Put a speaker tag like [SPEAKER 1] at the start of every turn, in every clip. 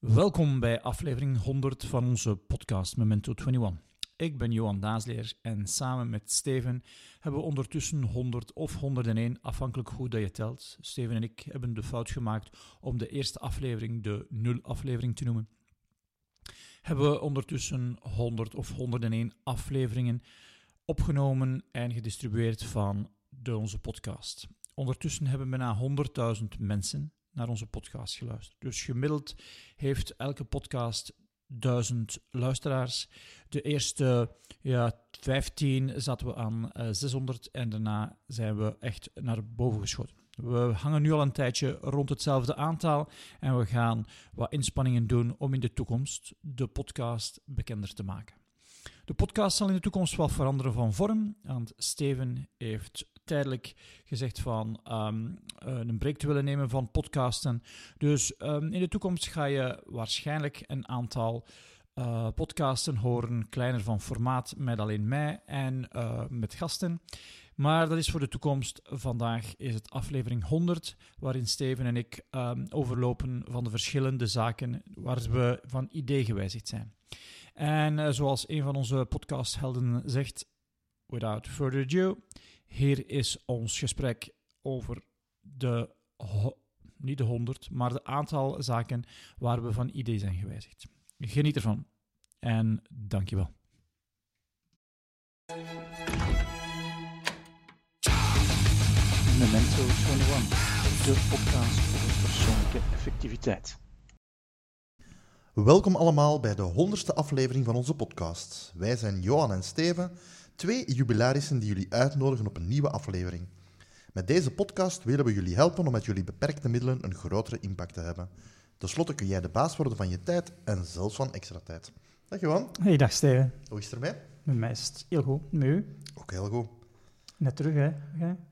[SPEAKER 1] Welkom bij aflevering 100 van onze podcast Memento 21. Ik ben Johan Daasleer en samen met Steven hebben we ondertussen 100 of 101, afhankelijk hoe dat je telt. Steven en ik hebben de fout gemaakt om de eerste aflevering de nul-aflevering te noemen. Hebben we ondertussen 100 of 101 afleveringen opgenomen en gedistribueerd van de, onze podcast. Ondertussen hebben bijna 100.000 mensen naar onze podcast geluisterd. Dus gemiddeld heeft elke podcast duizend luisteraars. De eerste ja, 15 zaten we aan uh, 600 en daarna zijn we echt naar boven geschoten. We hangen nu al een tijdje rond hetzelfde aantal en we gaan wat inspanningen doen om in de toekomst de podcast bekender te maken. De podcast zal in de toekomst wel veranderen van vorm, want Steven heeft tijdelijk gezegd van um, een break te willen nemen van podcasten. Dus um, in de toekomst ga je waarschijnlijk een aantal uh, podcasten horen, kleiner van formaat, met alleen mij en uh, met gasten. Maar dat is voor de toekomst. Vandaag is het aflevering 100, waarin Steven en ik um, overlopen van de verschillende zaken waar we van idee gewijzigd zijn. En zoals een van onze podcasthelden zegt, without further ado, hier is ons gesprek over de, niet de 100, maar de aantal zaken waar we van idee zijn gewijzigd. Geniet ervan en dankjewel. Memento 21, de podcast over persoonlijke effectiviteit.
[SPEAKER 2] Welkom allemaal bij de honderdste aflevering van onze podcast. Wij zijn Johan en Steven, twee jubilarissen die jullie uitnodigen op een nieuwe aflevering. Met deze podcast willen we jullie helpen om met jullie beperkte middelen een grotere impact te hebben. Ten slotte kun jij de baas worden van je tijd en zelfs van extra tijd. Dag Johan.
[SPEAKER 1] Hey, dag Steven.
[SPEAKER 2] Hoe is het ermee?
[SPEAKER 1] Met mij is het heel goed. Met u?
[SPEAKER 2] Ook heel goed.
[SPEAKER 1] Net terug, hè?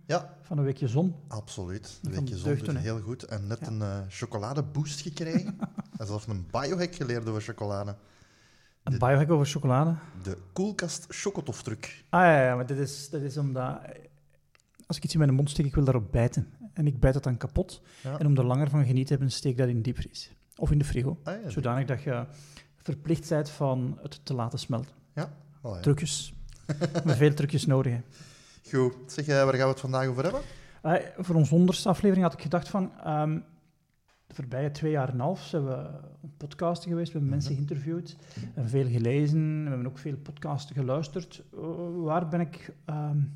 [SPEAKER 2] Ja.
[SPEAKER 1] Van een weekje zon.
[SPEAKER 2] Absoluut. Een weekje zon, dus heel goed. En net ja. een uh, chocoladeboost gekregen. en zelfs een biohack geleerd over chocolade.
[SPEAKER 1] Een biohack over chocolade?
[SPEAKER 2] De koelkast chocotofdruk.
[SPEAKER 1] Ah ja, ja, maar dit is, dit is omdat... Als ik iets in mijn mond steek, ik wil daarop bijten. En ik bijt dat dan kapot. Ja. En om er langer van genieten te hebben, steek dat in de diepvries. Of in de frigo.
[SPEAKER 2] Ah, ja,
[SPEAKER 1] zodanig dat je verplicht bent van het te laten smelten.
[SPEAKER 2] Ja. Oh, ja.
[SPEAKER 1] Trucjes. Met veel trucjes nodig. Hè.
[SPEAKER 2] Goed. Zeg, waar gaan we het vandaag over hebben?
[SPEAKER 1] Uh, voor onze honderdste aflevering had ik gedacht van... Um, de voorbije twee jaar en een half zijn we podcasten geweest, we hebben mensen geïnterviewd, en veel gelezen, we hebben ook veel podcasten geluisterd. Uh, waar ben ik um,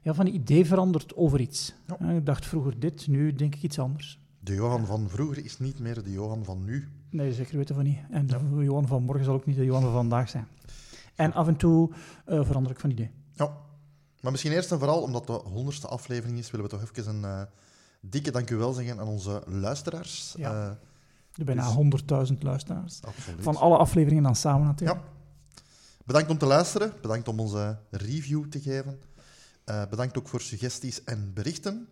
[SPEAKER 1] ja, van idee veranderd over iets? Ja. Uh, ik dacht vroeger dit, nu denk ik iets anders.
[SPEAKER 2] De Johan van vroeger is niet meer de Johan van nu.
[SPEAKER 1] Nee, zeker weten van niet. En de Johan van morgen zal ook niet de Johan van vandaag zijn. En af en toe uh, verander ik van idee.
[SPEAKER 2] Ja. Maar misschien eerst en vooral, omdat de honderdste aflevering is, willen we toch even een dikke dankjewel zeggen aan onze luisteraars.
[SPEAKER 1] Ja.
[SPEAKER 2] Uh,
[SPEAKER 1] de bijna dus... 100.000 luisteraars.
[SPEAKER 2] Absoluut.
[SPEAKER 1] Van alle afleveringen dan samen natuurlijk.
[SPEAKER 2] Ja. Bedankt om te luisteren. Bedankt om onze review te geven. Uh, bedankt ook voor suggesties en berichten.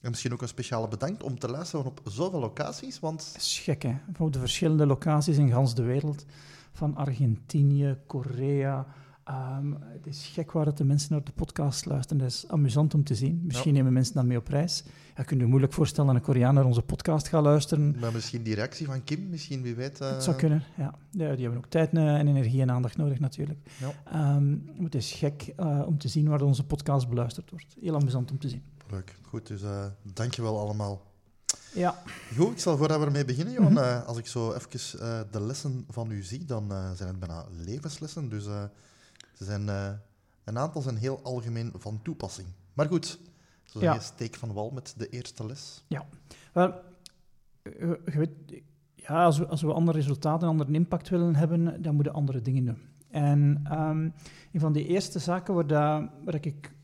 [SPEAKER 2] En misschien ook een speciale bedankt om te luisteren op zoveel locaties. Want...
[SPEAKER 1] Dat is gek, hè? Op de verschillende locaties in gans de wereld. Van Argentinië, Korea, Um, het is gek waar dat de mensen naar de podcast luisteren. Dat is amusant om te zien. Misschien ja. nemen mensen dat mee op reis. Ja, kun je moeilijk voorstellen dat een Koreaan naar onze podcast gaat luisteren.
[SPEAKER 2] Maar misschien die reactie van Kim, misschien, wie weet. Uh...
[SPEAKER 1] Het zou kunnen, ja. ja. Die hebben ook tijd en energie en aandacht nodig natuurlijk.
[SPEAKER 2] Ja.
[SPEAKER 1] Um, het is gek uh, om te zien waar onze podcast beluisterd wordt. Heel amusant om te zien.
[SPEAKER 2] Leuk, goed. Dus uh, dankjewel allemaal.
[SPEAKER 1] Ja.
[SPEAKER 2] Goed, ik zal voordat we ermee beginnen, Johan, mm -hmm. als ik zo even de lessen van u zie, dan zijn het bijna levenslessen. Dus... Ze zijn, uh, een aantal zijn heel algemeen van toepassing. Maar goed, zo ja. steek van wal met de eerste les.
[SPEAKER 1] Ja, wel, je weet, ja, als, we, als we andere resultaten, een andere impact willen hebben, dan moeten we andere dingen doen. En um, een van de eerste zaken waar, dat, waar ik,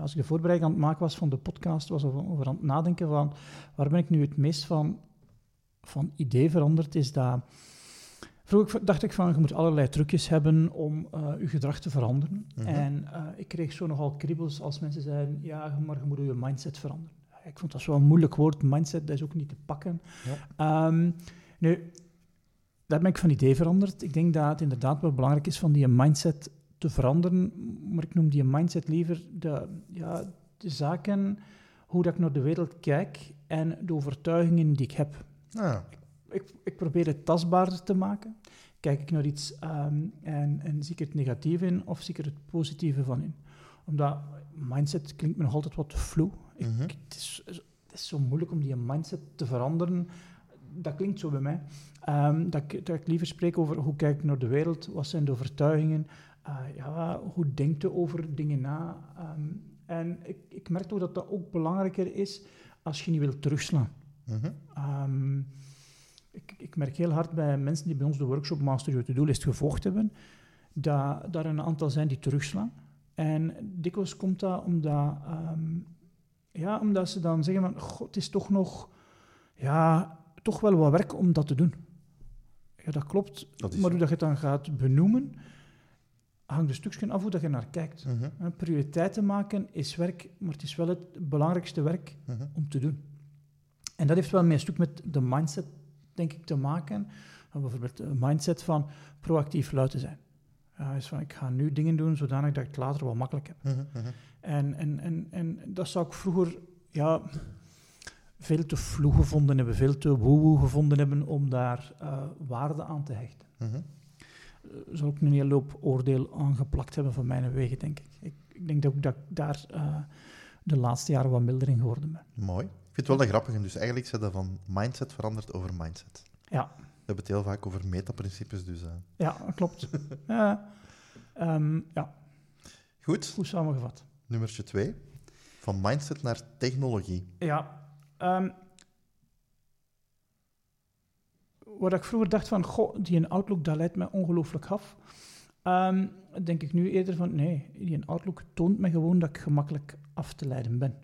[SPEAKER 1] als ik de voorbereiding aan het maken was van de podcast, was over, over aan het nadenken van waar ben ik nu het meest van, van idee veranderd, is dat Vroeger dacht ik van, je moet allerlei trucjes hebben om uh, je gedrag te veranderen.
[SPEAKER 2] Mhm.
[SPEAKER 1] Mm -hmm. En uh, ik kreeg zo nogal kriebels als mensen zeiden, ja, maar je moet je mindset veranderen. Ik vond dat zo'n moeilijk woord, mindset, dat is ook niet te pakken.
[SPEAKER 2] Ja.
[SPEAKER 1] Um, nu, daar ben ik van idee veranderd. Ik denk dat het inderdaad wel belangrijk is van die mindset te veranderen, maar ik noem die mindset liever de, ja, de zaken, hoe dat ik naar de wereld kijk en de overtuigingen die ik heb.
[SPEAKER 2] Ah.
[SPEAKER 1] Ik, ik probeer het tastbaarder te maken. Kijk ik naar iets ehm, en, en zie ik het negatieve in of zie ik er het positieve van in? Omdat mindset klinkt me nog altijd wat vloe. Ik,
[SPEAKER 2] Mhm.
[SPEAKER 1] het, is, het is zo moeilijk om die mindset te veranderen. Dat klinkt zo bij mij. Ehm, dat, ik, dat ik liever spreek over hoe kijk ik naar de wereld, wat zijn de overtuigingen, eh, ja, hoe denkt je over dingen na. Ehm, en ik, ik merk ook dat dat ook belangrijker is als je niet wilt terugslaan. Ehm, ik, ik merk heel hard bij mensen die bij ons de workshop Master Your To-Do-list gevolgd hebben, dat er een aantal zijn die terugslaan. En dikwijls komt dat omdat, ehm, ja, omdat ze dan zeggen van, god, het is toch nog, ja, toch wel wat werk om dat te doen. Ja, dat klopt.
[SPEAKER 2] Dat
[SPEAKER 1] maar hoe dat je het dan gaat benoemen, hangt een stukje af hoe dat je naar kijkt.
[SPEAKER 2] Mhm.
[SPEAKER 1] Prioriteiten maken is werk, maar het is wel het belangrijkste werk
[SPEAKER 2] Mhm.
[SPEAKER 1] om te doen. En dat heeft wel mee een stuk met de mindset, denk ik, te maken. Uh, Bijvoorbeeld een mindset van proactief lui te zijn. Ja, is van, ik ga nu dingen doen zodanig dat ik het later wel makkelijk heb.
[SPEAKER 2] Mhm. Mhm.
[SPEAKER 1] En, en, en, en dat zou ik vroeger ja, veel te vloe gevonden hebben, veel te woewoe gevonden hebben om daar eh, waarde aan te hechten. Eh, zou ik een hele hoop oordeel aangeplakt hebben van mijn wegen, denk ik. Ik, ik denk dat ik dat ik daar eh, de laatste jaren wat milder in geworden ben.
[SPEAKER 2] Mooi. Ik vind het wel dat grappig. En dus eigenlijk zit dat van mindset veranderd over mindset.
[SPEAKER 1] Ja.
[SPEAKER 2] We hebben het heel vaak over metaprincipes, dus... eh,
[SPEAKER 1] Ja, klopt. ja, ehm, ja,
[SPEAKER 2] Goed,
[SPEAKER 1] goed samengevat.
[SPEAKER 2] nummertje twee. Van mindset naar technologie.
[SPEAKER 1] Ja, ehm, wat ik vroeger dacht van, goh, die een Outlook, dat leidt mij ongelooflijk af. Ehm, denk ik nu eerder van, nee, die een Outlook toont me gewoon dat ik gemakkelijk af te leiden ben.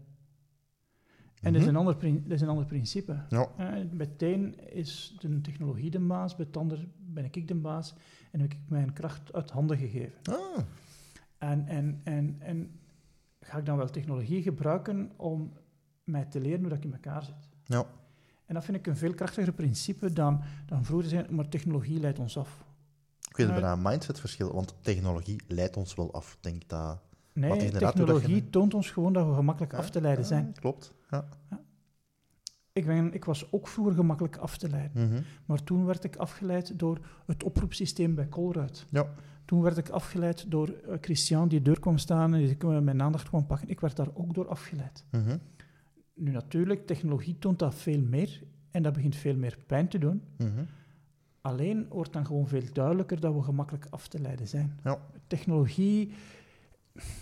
[SPEAKER 1] En dat, is
[SPEAKER 2] Mhm.
[SPEAKER 1] een ander, prin- dat is een ander principe.
[SPEAKER 2] Ja.
[SPEAKER 1] Eh, bij het een is de technologie de baas, bij het ander ben ik de baas en heb ik mijn kracht uit handen gegeven.
[SPEAKER 2] Ah,
[SPEAKER 1] En, en, en, en ga ik dan wel technologie gebruiken om mij te leren hoe dat ik in elkaar zit?
[SPEAKER 2] ja.
[SPEAKER 1] En dat vind ik een veel krachtiger principe dan, dan vroeger zeggen, maar technologie leidt ons af.
[SPEAKER 2] Ik weet het bijna een mindsetverschil, want technologie leidt ons wel af. Ik denk dat...
[SPEAKER 1] Nee, technologie
[SPEAKER 2] je-
[SPEAKER 1] toont ons gewoon dat we gemakkelijk
[SPEAKER 2] Ja,
[SPEAKER 1] af te leiden
[SPEAKER 2] ja,
[SPEAKER 1] zijn.
[SPEAKER 2] Klopt. Ja.
[SPEAKER 1] Ik, ben, ik was ook vroeger gemakkelijk af te leiden.
[SPEAKER 2] Mhm.
[SPEAKER 1] Maar toen werd ik afgeleid door het oproepsysteem bij Colruyt.
[SPEAKER 2] Ja.
[SPEAKER 1] Toen werd ik afgeleid door eh, Christian die de deur kwam staan en die mijn aandacht kwam pakken. Ik werd daar ook door afgeleid.
[SPEAKER 2] Mhm.
[SPEAKER 1] Nu natuurlijk, technologie toont dat veel meer en dat begint veel meer pijn te doen.
[SPEAKER 2] Mhm.
[SPEAKER 1] Alleen wordt dan gewoon veel duidelijker dat we gemakkelijk af te leiden zijn.
[SPEAKER 2] Ja.
[SPEAKER 1] Technologie,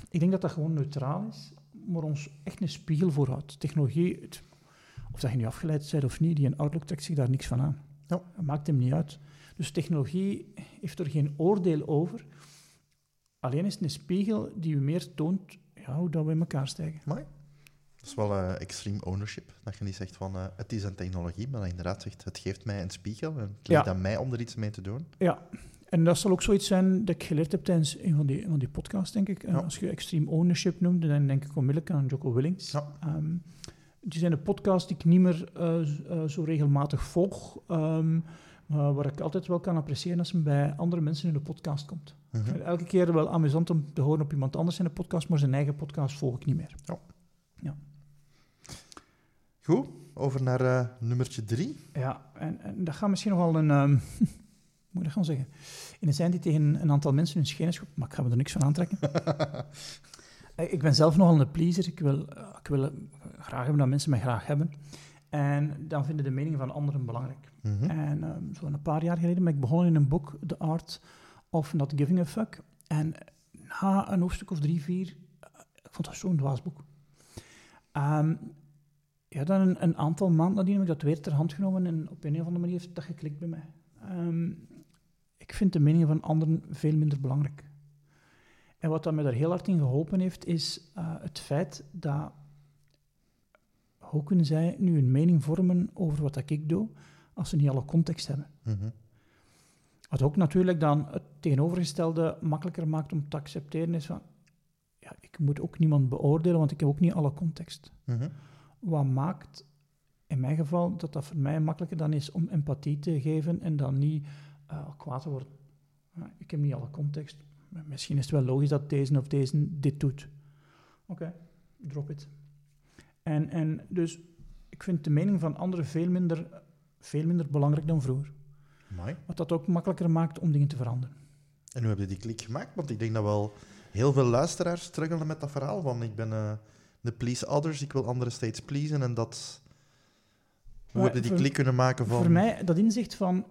[SPEAKER 1] ik denk dat dat gewoon neutraal is, maar ons echt een spiegel voorhoudt. Technologie, het- of dat je nu afgeleid bent of niet, die een Outlook trekt zich daar niks van aan.
[SPEAKER 2] Ja.
[SPEAKER 1] Dat maakt hem niet uit. Dus technologie heeft er geen oordeel over. Alleen is het een spiegel die u meer toont ja, hoe dat we in elkaar stijgen.
[SPEAKER 2] Mooi. Dat is wel eh, extreme ownership. Dat je niet zegt van eh, het is een technologie, maar dat je inderdaad zegt het geeft mij een spiegel en het ligt
[SPEAKER 1] Ja.
[SPEAKER 2] aan mij om er iets mee te doen.
[SPEAKER 1] Ja, en dat zal ook zoiets zijn dat ik geleerd heb tijdens een van die, van die podcasts, denk ik.
[SPEAKER 2] Ja.
[SPEAKER 1] Als je extreme ownership noemde, dan denk ik onmiddellijk aan Jocko Willings.
[SPEAKER 2] Ja.
[SPEAKER 1] Ehm, die zijn een podcast die ik niet meer eh, eh, zo regelmatig volg, ehm, maar waar ik altijd wel kan appreciëren als hij bij andere mensen in de podcast komt.
[SPEAKER 2] Mhm.
[SPEAKER 1] elke keer wel amusant om te horen op iemand anders in de podcast, maar zijn eigen podcast volg ik niet meer.
[SPEAKER 2] Goed, over naar eh, nummertje drie.
[SPEAKER 1] Ja, en, en dat gaat misschien nogal een... ehm, moet ik dat gaan zeggen? In een zijn die tegen een aantal mensen hun schenen schopt, maar ik ga me er niks van aantrekken. Eh, ik ben zelf nogal een pleaser. Ik wil, eh, ik wil eh, graag hebben dat mensen mij graag hebben. En dan vinden de meningen van anderen belangrijk.
[SPEAKER 2] Mhm.
[SPEAKER 1] En ehm, zo'n paar jaar geleden ben ik begonnen in een boek, The Art of Not Giving a Fuck. En na een hoofdstuk of drie, vier, ik vond dat zo'n dwaas boek. Ehm, ja, dan een, een aantal maanden nadien heb ik dat weer ter hand genomen en op een of andere manier heeft dat geklikt bij mij. Ehm, ik vind de meningen van anderen veel minder belangrijk. En wat dat mij daar heel hard in geholpen heeft, is eh, het feit dat hoe kunnen zij nu een mening vormen over wat dat ik doe, als ze niet alle context hebben.
[SPEAKER 2] Mhm.
[SPEAKER 1] Wat ook natuurlijk dan het tegenovergestelde makkelijker maakt om te accepteren, is van, ja, ik moet ook niemand beoordelen, want ik heb ook niet alle context.
[SPEAKER 2] Mhm.
[SPEAKER 1] Wat maakt, in mijn geval, dat dat voor mij makkelijker dan is om empathie te geven en dan niet eh, kwaad te worden. Ik heb niet alle context. Misschien is het wel logisch dat deze of deze dit doet. Oké, drop it. En, en dus, ik vind de mening van anderen veel minder, veel minder belangrijk dan vroeger. Wat dat ook makkelijker maakt om dingen te veranderen.
[SPEAKER 2] En hoe heb je die klik gemaakt? Want ik denk dat wel heel veel luisteraars struggelen met dat verhaal van ik ben eh de please others, ik wil anderen steeds pleasen en dat... Hoe heb je die klik kunnen maken van...
[SPEAKER 1] Voor mij, dat inzicht van,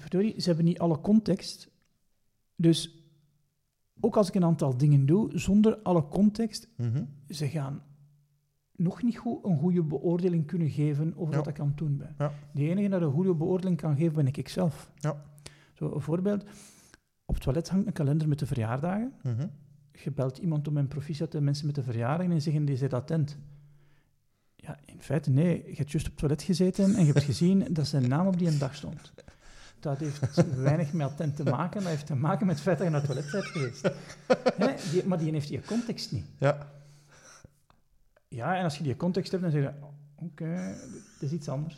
[SPEAKER 1] verdorie, ze hebben niet alle context. Dus ook als ik een aantal dingen doe, zonder alle context,
[SPEAKER 2] Mhm.
[SPEAKER 1] ze gaan nog niet goed een goede beoordeling kunnen geven over
[SPEAKER 2] Ja.
[SPEAKER 1] wat ik aan het doen ben.
[SPEAKER 2] Ja.
[SPEAKER 1] De enige dat een goede beoordeling kan geven, ben ik ikzelf.
[SPEAKER 2] Ja.
[SPEAKER 1] Zo, een voorbeeld. Op het toilet hangt een kalender met de verjaardagen.
[SPEAKER 2] Mhm.
[SPEAKER 1] Je belt iemand om een proficiat de mensen met de verjaardagen en zeggen die zijn attent. Ja, in feite nee. Je hebt juist op het toilet gezeten en je hebt gezien dat zijn naam op die een dag stond. Dat heeft weinig met attent te maken. Dat heeft te maken met het feit dat je naar het toilet bent geweest. Die, maar die heeft die context niet.
[SPEAKER 2] Ja.
[SPEAKER 1] Ja, en als je die context hebt, dan zeg je, oké, dat is iets anders.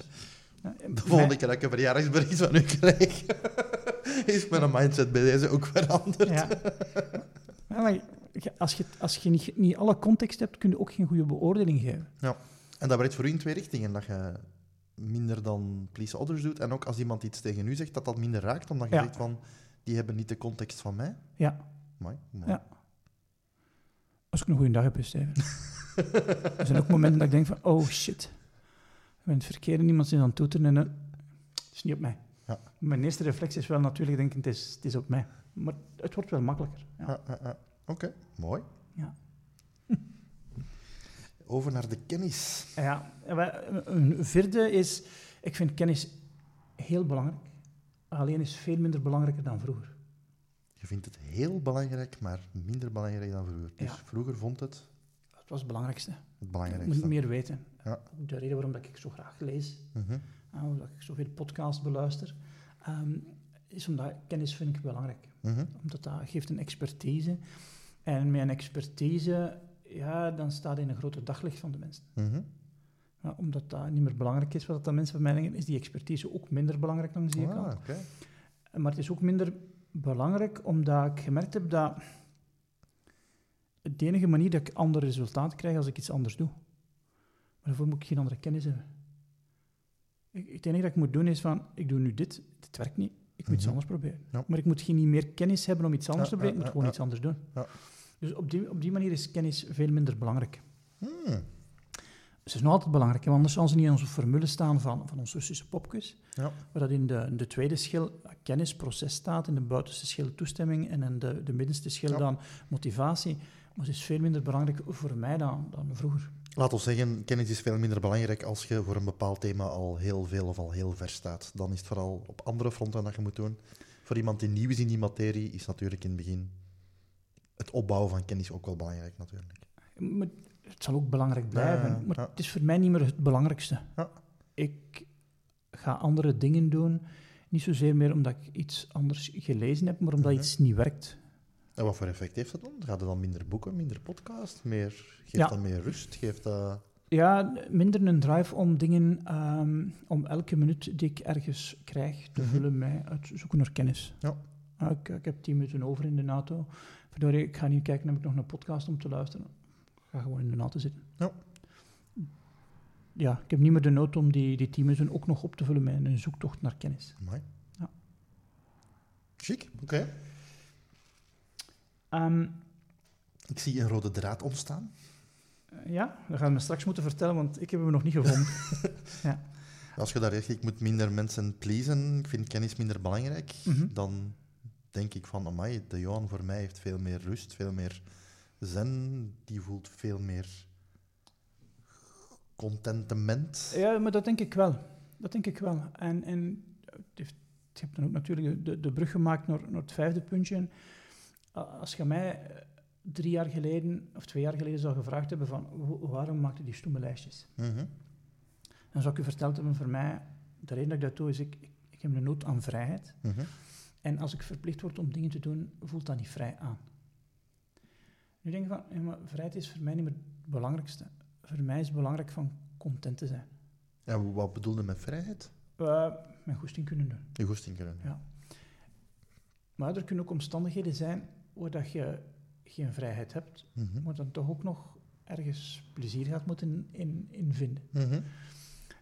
[SPEAKER 1] Ja,
[SPEAKER 2] De
[SPEAKER 1] mij-
[SPEAKER 2] volgende keer dat ik een verjaardagsbericht van u krijg, is mijn mindset bij deze ook veranderd.
[SPEAKER 1] Ja. Ja, maar je- als je, als je niet, niet alle context hebt, kun je ook geen goede beoordeling geven.
[SPEAKER 2] En dat werkt voor u in twee richtingen. Dat je minder dan please others doet. En ook als iemand iets tegen u zegt, dat dat minder raakt. Omdat je
[SPEAKER 1] Ja.
[SPEAKER 2] zegt van, die hebben niet de context van mij.
[SPEAKER 1] Ja,
[SPEAKER 2] Mooi.
[SPEAKER 1] Ja. als ik een goede dag heb, is Steven. er zijn ook momenten dat ik denk van, oh shit. Ik ben het verkeerde, iemand is aan het toeteren en dan... Het is niet op mij.
[SPEAKER 2] Ja.
[SPEAKER 1] Mijn eerste reflex is wel natuurlijk denken, het is, het is op mij. Maar het wordt wel makkelijker. Ja.
[SPEAKER 2] Ja, ja, ja. Oké, mooi.
[SPEAKER 1] Ja.
[SPEAKER 2] Over naar de kennis.
[SPEAKER 1] Ja, een vierde is, ik vind kennis heel belangrijk. Alleen is veel minder belangrijker dan vroeger.
[SPEAKER 2] Je vindt het heel belangrijk, maar minder belangrijk dan vroeger. Dus
[SPEAKER 1] Ja.
[SPEAKER 2] vroeger vond het
[SPEAKER 1] Dat was het belangrijkste.
[SPEAKER 2] het
[SPEAKER 1] Ik moet
[SPEAKER 2] belangrijkste.
[SPEAKER 1] meer weten.
[SPEAKER 2] Ja.
[SPEAKER 1] De reden waarom dat ik zo graag lees,
[SPEAKER 2] Mhm.
[SPEAKER 1] uh, omdat ik zoveel podcasts beluister, ehm, is omdat kennis vind ik belangrijk.
[SPEAKER 2] Mhm.
[SPEAKER 1] Omdat dat geeft een expertise. En met een expertise, ja, dan staat hij in een groter daglicht van de mensen.
[SPEAKER 2] Mhm.
[SPEAKER 1] Maar omdat dat niet meer belangrijk is, wat dat mensen van mij denken, is die expertise ook minder belangrijk langs die kant.
[SPEAKER 2] Ah, oké.
[SPEAKER 1] Maar het is ook minder belangrijk omdat ik gemerkt heb dat de enige manier dat ik andere resultaten krijg als ik iets anders doe. Maar daarvoor moet ik geen andere kennis hebben. Ik, het enige dat ik moet doen is van, ik doe nu dit, dit werkt niet, ik moet iets
[SPEAKER 2] Mhm.
[SPEAKER 1] anders proberen.
[SPEAKER 2] Ja.
[SPEAKER 1] Maar ik moet geen niet meer kennis hebben om iets anders
[SPEAKER 2] Ja,
[SPEAKER 1] te proberen, ik
[SPEAKER 2] ja,
[SPEAKER 1] moet
[SPEAKER 2] ja,
[SPEAKER 1] gewoon
[SPEAKER 2] ja.
[SPEAKER 1] iets anders doen. Dus op die, op die manier is kennis veel minder belangrijk.
[SPEAKER 2] Hmm.
[SPEAKER 1] Het is nog altijd belangrijk, want anders zal ze niet in onze formule staan van, van ons Russische popkus.
[SPEAKER 2] Ja.
[SPEAKER 1] Waar dat in de, in de tweede schil kennisproces staat, in de buitenste schil toestemming en in de, de middenste schil
[SPEAKER 2] Ja.
[SPEAKER 1] dan motivatie. Maar het is veel minder belangrijk voor mij dan, dan vroeger.
[SPEAKER 2] Laat ons zeggen, kennis is veel minder belangrijk als je voor een bepaald thema al heel veel of al heel ver staat. Dan is het vooral op andere fronten dat je moet doen. Voor iemand die nieuw is in die materie, is natuurlijk in het begin het opbouwen van kennis ook wel belangrijk natuurlijk.
[SPEAKER 1] Maar het zal ook belangrijk blijven,
[SPEAKER 2] ja,
[SPEAKER 1] maar het is voor mij niet meer het belangrijkste.
[SPEAKER 2] Ja.
[SPEAKER 1] Ik ga andere dingen doen, niet zozeer meer omdat ik iets anders gelezen heb, maar omdat
[SPEAKER 2] Mhm.
[SPEAKER 1] iets niet werkt.
[SPEAKER 2] En wat voor effect heeft dat dan? Gaat het dan minder boeken, minder podcast, meer, geeft
[SPEAKER 1] Ja.
[SPEAKER 2] dat meer rust? Geeft dat...
[SPEAKER 1] Ja, minder een drive om dingen, ehm, om elke minuut die ik ergens krijg, te
[SPEAKER 2] Mhm.
[SPEAKER 1] vullen met het zoeken naar kennis.
[SPEAKER 2] Ja.
[SPEAKER 1] Ik, ik heb tien minuten over in de auto. Ik ga niet kijken, heb ik nog een podcast om te luisteren. Ik ga gewoon in de auto zitten.
[SPEAKER 2] Ja.
[SPEAKER 1] Ja, ik heb niet meer de nood om die, die minuten ook nog op te vullen met een zoektocht naar kennis.
[SPEAKER 2] Mooi.
[SPEAKER 1] Ja.
[SPEAKER 2] Chic, oké.
[SPEAKER 1] Ehm,
[SPEAKER 2] Ik zie een rode draad ontstaan.
[SPEAKER 1] ja, dat gaan we straks moeten vertellen, want ik heb hem nog niet gevonden.
[SPEAKER 2] Als je daar zegt, ik moet minder mensen pleasen, ik vind kennis minder belangrijk,
[SPEAKER 1] Mhm.
[SPEAKER 2] dan denk ik van, amai, de Johan voor mij heeft veel meer rust, veel meer zen, die voelt veel meer contentement.
[SPEAKER 1] Ja, maar dat denk ik wel. Dat denk ik wel. En, en het je hebt dan ook natuurlijk de, de brug gemaakt naar, naar het vijfde puntje. Als je mij eh, drie jaar geleden, of twee jaar geleden zou gevraagd hebben van "Wa- waarom maak je die stomme lijstjes?
[SPEAKER 2] Mhm.
[SPEAKER 1] Dan zou ik u verteld hebben voor mij, de reden dat ik dat doe is, ik, ik, ik heb een nood aan vrijheid.
[SPEAKER 2] Mhm.
[SPEAKER 1] En als ik verplicht word om dingen te doen, voelt dat niet vrij aan. Nu denk ik van, ja, maar vrijheid is voor mij niet meer het belangrijkste. Voor mij is het belangrijk van content te zijn.
[SPEAKER 2] En wat bedoelde met vrijheid?
[SPEAKER 1] Uh, mijn goesting kunnen doen.
[SPEAKER 2] Je goesting kunnen.
[SPEAKER 1] Ja. Maar er kunnen ook omstandigheden zijn waar dat je geen vrijheid hebt,
[SPEAKER 2] Mhm.
[SPEAKER 1] maar dan toch ook nog ergens plezier gaat moeten in, in vinden.
[SPEAKER 2] Mhm.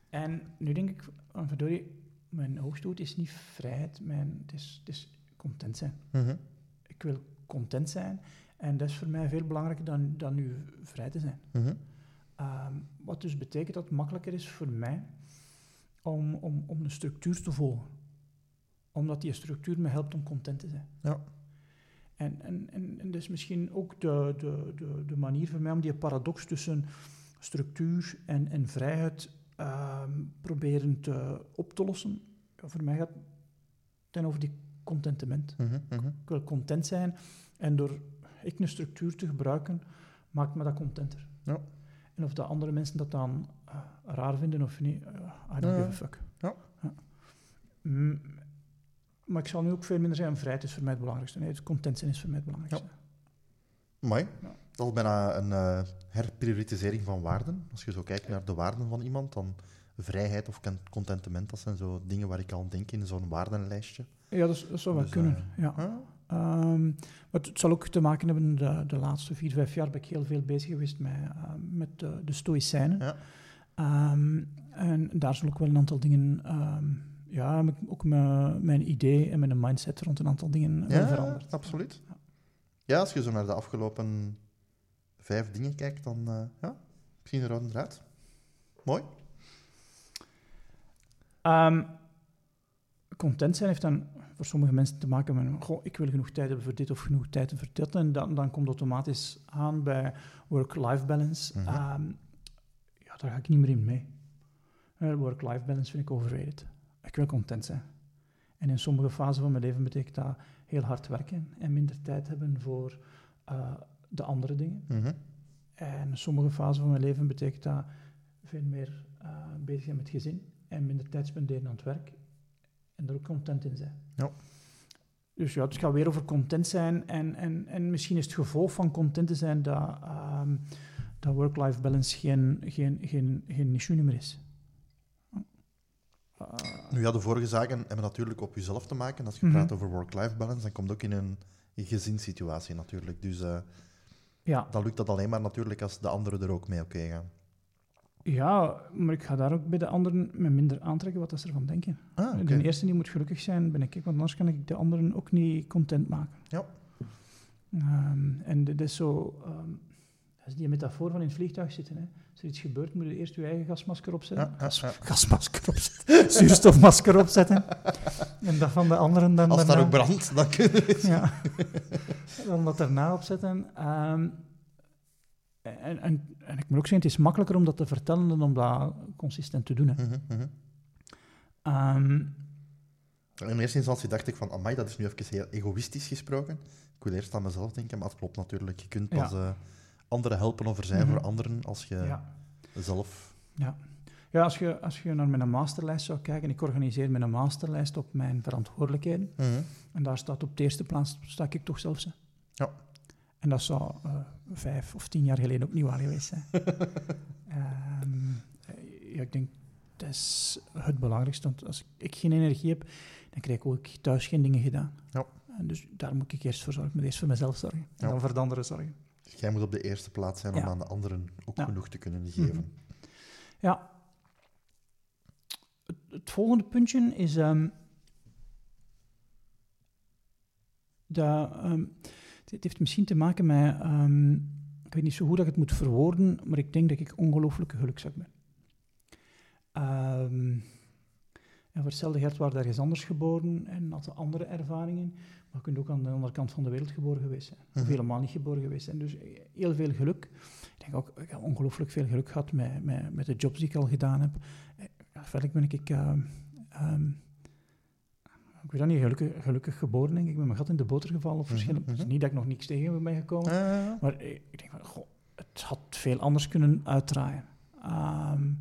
[SPEAKER 1] En nu denk ik, van verdorie, mijn hoogstoot is niet vrijheid, mijn, het, is, het is content zijn.
[SPEAKER 2] Mhm.
[SPEAKER 1] Ik wil content zijn en dat is voor mij veel belangrijker dan, dan nu vrij te zijn.
[SPEAKER 2] Mhm.
[SPEAKER 1] Ehm, wat dus betekent dat het makkelijker is voor mij om, om, om een structuur te volgen. Omdat die structuur me helpt om content te zijn.
[SPEAKER 2] Ja.
[SPEAKER 1] En, en, en, en dat is misschien ook de, de, de, de manier voor mij om die paradox tussen structuur en, en vrijheid ehm, proberen te, op te lossen. Ja, voor mij gaat het dan over die contentement.
[SPEAKER 2] Mhm. Mhm.
[SPEAKER 1] Ik wil content zijn en door ik een structuur te gebruiken, maakt me dat contenter.
[SPEAKER 2] Ja.
[SPEAKER 1] En of de andere mensen dat dan eh, raar vinden of niet, eh, I don't give a fuck.
[SPEAKER 2] Ja.
[SPEAKER 1] Mm, maar ik zal nu ook veel minder zeggen, vrijheid is voor mij het belangrijkste. Nee, het content zijn is voor mij het belangrijkste.
[SPEAKER 2] Mooi.
[SPEAKER 1] Ja.
[SPEAKER 2] Is bijna een eh, herprioritisering van waarden. Als je zo kijkt naar de waarden van iemand, dan vrijheid of con- contentement, dat zijn zo dingen waar ik aan denk in zo'n waardenlijstje.
[SPEAKER 1] Ja, dat, dat zou wel
[SPEAKER 2] Dus,
[SPEAKER 1] kunnen.
[SPEAKER 2] eh,
[SPEAKER 1] ja. Ehm, maar het, zal ook te maken hebben, de, de laatste vier, vijf jaar ben ik heel veel bezig geweest met, eh, met de, de Stoïcijnen.
[SPEAKER 2] Ja.
[SPEAKER 1] Ehm, en daar zal ook wel een aantal dingen, ehm, ja, ook mijn, mijn idee en mijn mindset rond een aantal dingen
[SPEAKER 2] Ja,
[SPEAKER 1] veranderd.
[SPEAKER 2] absoluut.
[SPEAKER 1] Ja,
[SPEAKER 2] als je zo naar de afgelopen vijf dingen kijkt, dan eh, ja, misschien rode draad. Mooi.
[SPEAKER 1] Ehm, content zijn heeft dan voor sommige mensen te maken met, goh, ik wil genoeg tijd hebben voor dit of genoeg tijd voor dit. En dan, dan komt automatisch aan bij work-life balance.
[SPEAKER 2] Mhm.
[SPEAKER 1] Ehm, ja, daar ga ik niet meer in mee. Eh, work-life balance vind ik overrated. Ik wil content zijn. En in sommige fasen van mijn leven betekent dat heel hard werken en minder tijd hebben voor eh, de andere dingen.
[SPEAKER 2] Mhm.
[SPEAKER 1] En sommige fasen van mijn leven betekent dat veel meer eh, bezig zijn met het gezin en minder tijd spenderen aan het werk en er ook content in zijn.
[SPEAKER 2] Ja.
[SPEAKER 1] Dus ja, het gaat weer over content zijn en, en, en misschien is het gevolg van content te zijn dat, ehm, dat work-life balance geen, geen, geen, geen issue meer is. Eh,
[SPEAKER 2] Nu ja, de vorige zaken hebben natuurlijk op jezelf te maken. Als je
[SPEAKER 1] Mhm.
[SPEAKER 2] praat over work-life balance, dan komt het ook in een gezinssituatie natuurlijk. Dus eh,
[SPEAKER 1] ja,
[SPEAKER 2] dan lukt dat alleen maar natuurlijk als de anderen er ook mee oké gaan.
[SPEAKER 1] ja, maar ik ga daar ook bij de anderen met minder aantrekken wat ze ervan denken.
[SPEAKER 2] Ah.
[SPEAKER 1] De eerste die moet gelukkig zijn, ben ik, want anders kan ik de anderen ook niet content maken.
[SPEAKER 2] Ja.
[SPEAKER 1] Ehm, en dit is zo, ehm, is die metafoor van in het vliegtuig zitten. Hè. Als er iets gebeurt, moet je eerst je eigen gasmasker opzetten.
[SPEAKER 2] Ja, ja,
[SPEAKER 1] Gas-
[SPEAKER 2] ja.
[SPEAKER 1] gasmasker opzetten. Zuurstofmasker opzetten. en dat van de anderen dan
[SPEAKER 2] Als daar ook brandt, dan kun je...
[SPEAKER 1] ja. Dan dat daarna opzetten. Ehm, en, en, en ik moet ook zeggen, het is makkelijker om dat te vertellen dan om dat consistent te doen. Hè.
[SPEAKER 2] Mhm, mhm.
[SPEAKER 1] Ehm,
[SPEAKER 2] In eerste instantie dacht ik van, amai, dat is nu even heel egoïstisch gesproken. Ik wil eerst aan mezelf denken, maar het klopt natuurlijk. Je kunt pas eh, anderen helpen of er zijn
[SPEAKER 1] Mhm.
[SPEAKER 2] voor anderen als je
[SPEAKER 1] ja.
[SPEAKER 2] zelf...
[SPEAKER 1] Ja, ja als, je, als je naar mijn masterlijst zou kijken, ik organiseer mijn masterlijst op mijn verantwoordelijkheden.
[SPEAKER 2] Mhm.
[SPEAKER 1] En daar staat op de eerste plaats, sta ik toch zelfs. hè.
[SPEAKER 2] Ja.
[SPEAKER 1] En dat zou eh, vijf of tien jaar geleden ook niet waar geweest zijn. Ehm, eh, ja, ik denk, dat is het belangrijkste. Want als ik geen energie heb, dan krijg ik ook thuis geen dingen gedaan.
[SPEAKER 2] Ja.
[SPEAKER 1] En dus daar moet ik eerst voor zorgen. Ik moet eerst voor mezelf zorgen. En
[SPEAKER 2] Ja.
[SPEAKER 1] dan voor de anderen zorgen.
[SPEAKER 2] Dus jij moet op de eerste plaats zijn om
[SPEAKER 1] Ja.
[SPEAKER 2] aan de anderen ook
[SPEAKER 1] Ja.
[SPEAKER 2] genoeg te kunnen geven.
[SPEAKER 1] Ja. Het, het volgende puntje is. ehm dat, het heeft misschien te maken met. ehm, ik weet niet zo hoe dat ik het moet verwoorden, maar ik denk dat ik ongelooflijke gelukzak ben. Ehm, en voor hetzelfde geld waren ergens anders geboren en had andere ervaringen. Maar je kunt ook aan de andere kant van de wereld geboren geweest zijn. Of
[SPEAKER 2] Mhm.
[SPEAKER 1] helemaal niet geboren geweest zijn. Dus heel veel geluk. Ik denk ook, ik heb ongelooflijk veel geluk gehad met, met, met de jobs die ik al gedaan heb. Eh, Ja, verder ben ik, ehm, ehm, ik weet dat niet, gelukkig, gelukkig geboren, denk ik. Ik ben mijn gat in de boter gevallen op
[SPEAKER 2] Mhm,
[SPEAKER 1] verschillende... Het is
[SPEAKER 2] mhm.
[SPEAKER 1] niet dat ik nog niks tegen ben gekomen. Maar eh, ik denk van, goh, het had veel anders kunnen uitdraaien. Ehm,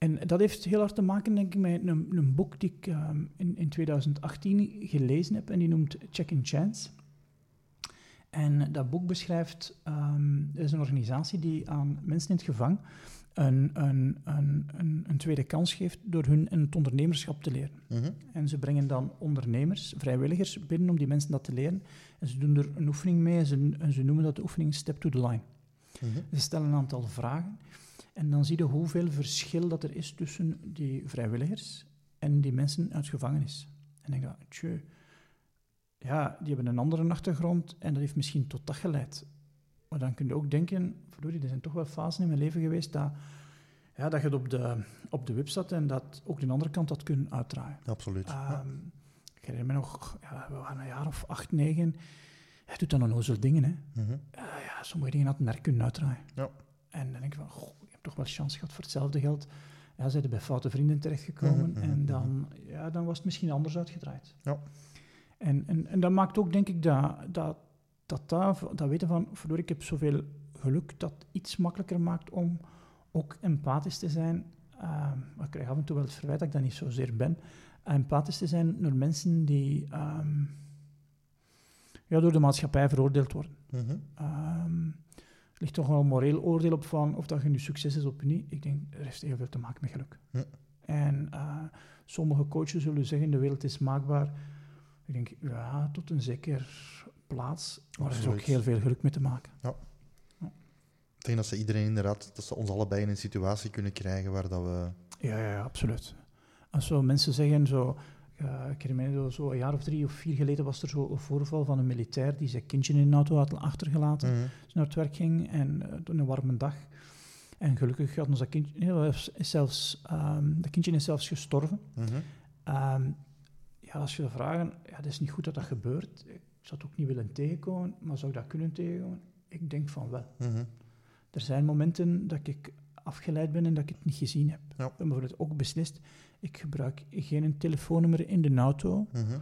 [SPEAKER 1] en dat heeft heel hard te maken, denk ik, met een, een boek die ik ehm, in, in 2018 gelezen heb. En die noemt Check Chance. En dat boek beschrijft, er is een organisatie die aan mensen in het gevang een, een, een, een, een tweede kans geeft door hun in het ondernemerschap te leren.
[SPEAKER 2] mhm.
[SPEAKER 1] En ze brengen dan ondernemers, vrijwilligers binnen om die mensen dat te leren. En ze doen er een oefening mee en ze, en ze noemen dat de oefening Step to the Line.
[SPEAKER 2] Mhm.
[SPEAKER 1] Ze stellen een aantal vragen en dan zie je hoeveel verschil dat er is tussen die vrijwilligers en die mensen uit gevangenis. En ik dacht, tjö, ja, die hebben een andere achtergrond en dat heeft misschien tot dat geleid. Maar dan kun je ook denken, verdorie, er zijn toch wel fasen in mijn leven geweest dat, ja, dat je het op de, op de web zat en dat ook de andere kant had kunnen uitdraaien.
[SPEAKER 2] Absoluut. Ja.
[SPEAKER 1] Um, ik herinner me nog, ja, we waren een jaar of acht, negen. Hij doet dan zo'n dingen. Hè.
[SPEAKER 2] Mhm.
[SPEAKER 1] Uh, ja, sommige dingen had nerk kunnen uitdraaien.
[SPEAKER 2] Ja.
[SPEAKER 1] En dan denk ik van, goh, je hebt toch wel chance gehad voor hetzelfde geld. Ja, ze zijn bij foute vrienden terechtgekomen.
[SPEAKER 2] Mhm, mhm,
[SPEAKER 1] en dan, ja, dan was het misschien anders uitgedraaid.
[SPEAKER 2] Ja.
[SPEAKER 1] En, en, en dat maakt ook, denk ik, dat dat, dat, dat, dat weten van, verdorie, ik heb zoveel geluk, dat iets makkelijker maakt om ook empathisch te zijn. Uh, ik krijg af en toe wel het verwijt dat ik dat niet zozeer ben. Empathisch te zijn door mensen die um, ja, door de maatschappij veroordeeld worden.
[SPEAKER 2] Mhm.
[SPEAKER 1] Um, er ligt toch wel een moreel oordeel op van of dat je nu succes is of niet. Ik denk, er heeft heel veel te maken met geluk.
[SPEAKER 2] Ja.
[SPEAKER 1] En uh, sommige coaches zullen zeggen, de wereld is maakbaar. Ik denk, ja, tot een zeker plaats. Maar er is ook heel veel geluk mee te maken.
[SPEAKER 2] Ja. ja. Ik denk dat ze iedereen inderdaad, dat ze ons allebei in een situatie kunnen krijgen waar dat we...
[SPEAKER 1] Ja, ja, ja absoluut. Als zo mensen zeggen, zo, uh, ik herinner me zo een jaar of drie of vier geleden was er zo een voorval van een militair die zijn kindje in een auto had achtergelaten,
[SPEAKER 2] mm -hmm.
[SPEAKER 1] naar het werk ging en uh, een warme dag. En gelukkig had ons dat kindje, is zelfs, um, dat kindje is zelfs gestorven.
[SPEAKER 2] Mm -hmm.
[SPEAKER 1] um, ja, als je vragen, ja, het is niet goed dat dat gebeurt. Ik zou het ook niet willen tegenkomen, maar zou ik dat kunnen tegenkomen? Ik denk van wel.
[SPEAKER 2] Mm -hmm.
[SPEAKER 1] Er zijn momenten dat ik afgeleid ben en dat ik het niet gezien heb.
[SPEAKER 2] Ja.
[SPEAKER 1] Ik heb bijvoorbeeld ook beslist, ik gebruik geen telefoonnummer in de auto
[SPEAKER 2] mm -hmm.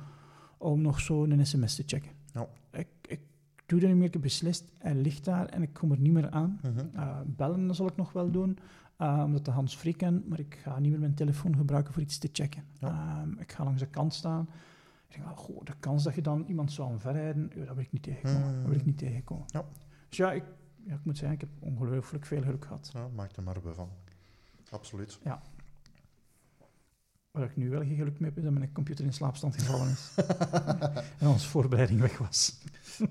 [SPEAKER 1] om nog zo een sms te checken.
[SPEAKER 2] Ja.
[SPEAKER 1] Ik, ik doe dat niet meer, ik heb beslist, hij ligt daar en ik kom er niet meer aan.
[SPEAKER 2] Mm -hmm.
[SPEAKER 1] uh, bellen zal ik nog wel doen, uh, omdat de Hans free ken, maar ik ga niet meer mijn telefoon gebruiken voor iets te checken.
[SPEAKER 2] Ja.
[SPEAKER 1] Uh, ik ga langs de kant staan. Ik denk, oh, goh, de kans dat je dan iemand zou omverrijden, ja, dat wil ik niet tegenkomen.
[SPEAKER 2] Mm.
[SPEAKER 1] Dat wil ik niet tegenkomen.
[SPEAKER 2] Ja.
[SPEAKER 1] Dus ja ik, ja, ik moet zeggen, ik heb ongelooflijk veel geluk gehad.
[SPEAKER 2] Ja, maak er maar van. Absoluut.
[SPEAKER 1] Ja. Waar ik nu wel geen geluk mee heb, is dat mijn computer in slaapstand gevallen is. en onze voorbereiding weg was.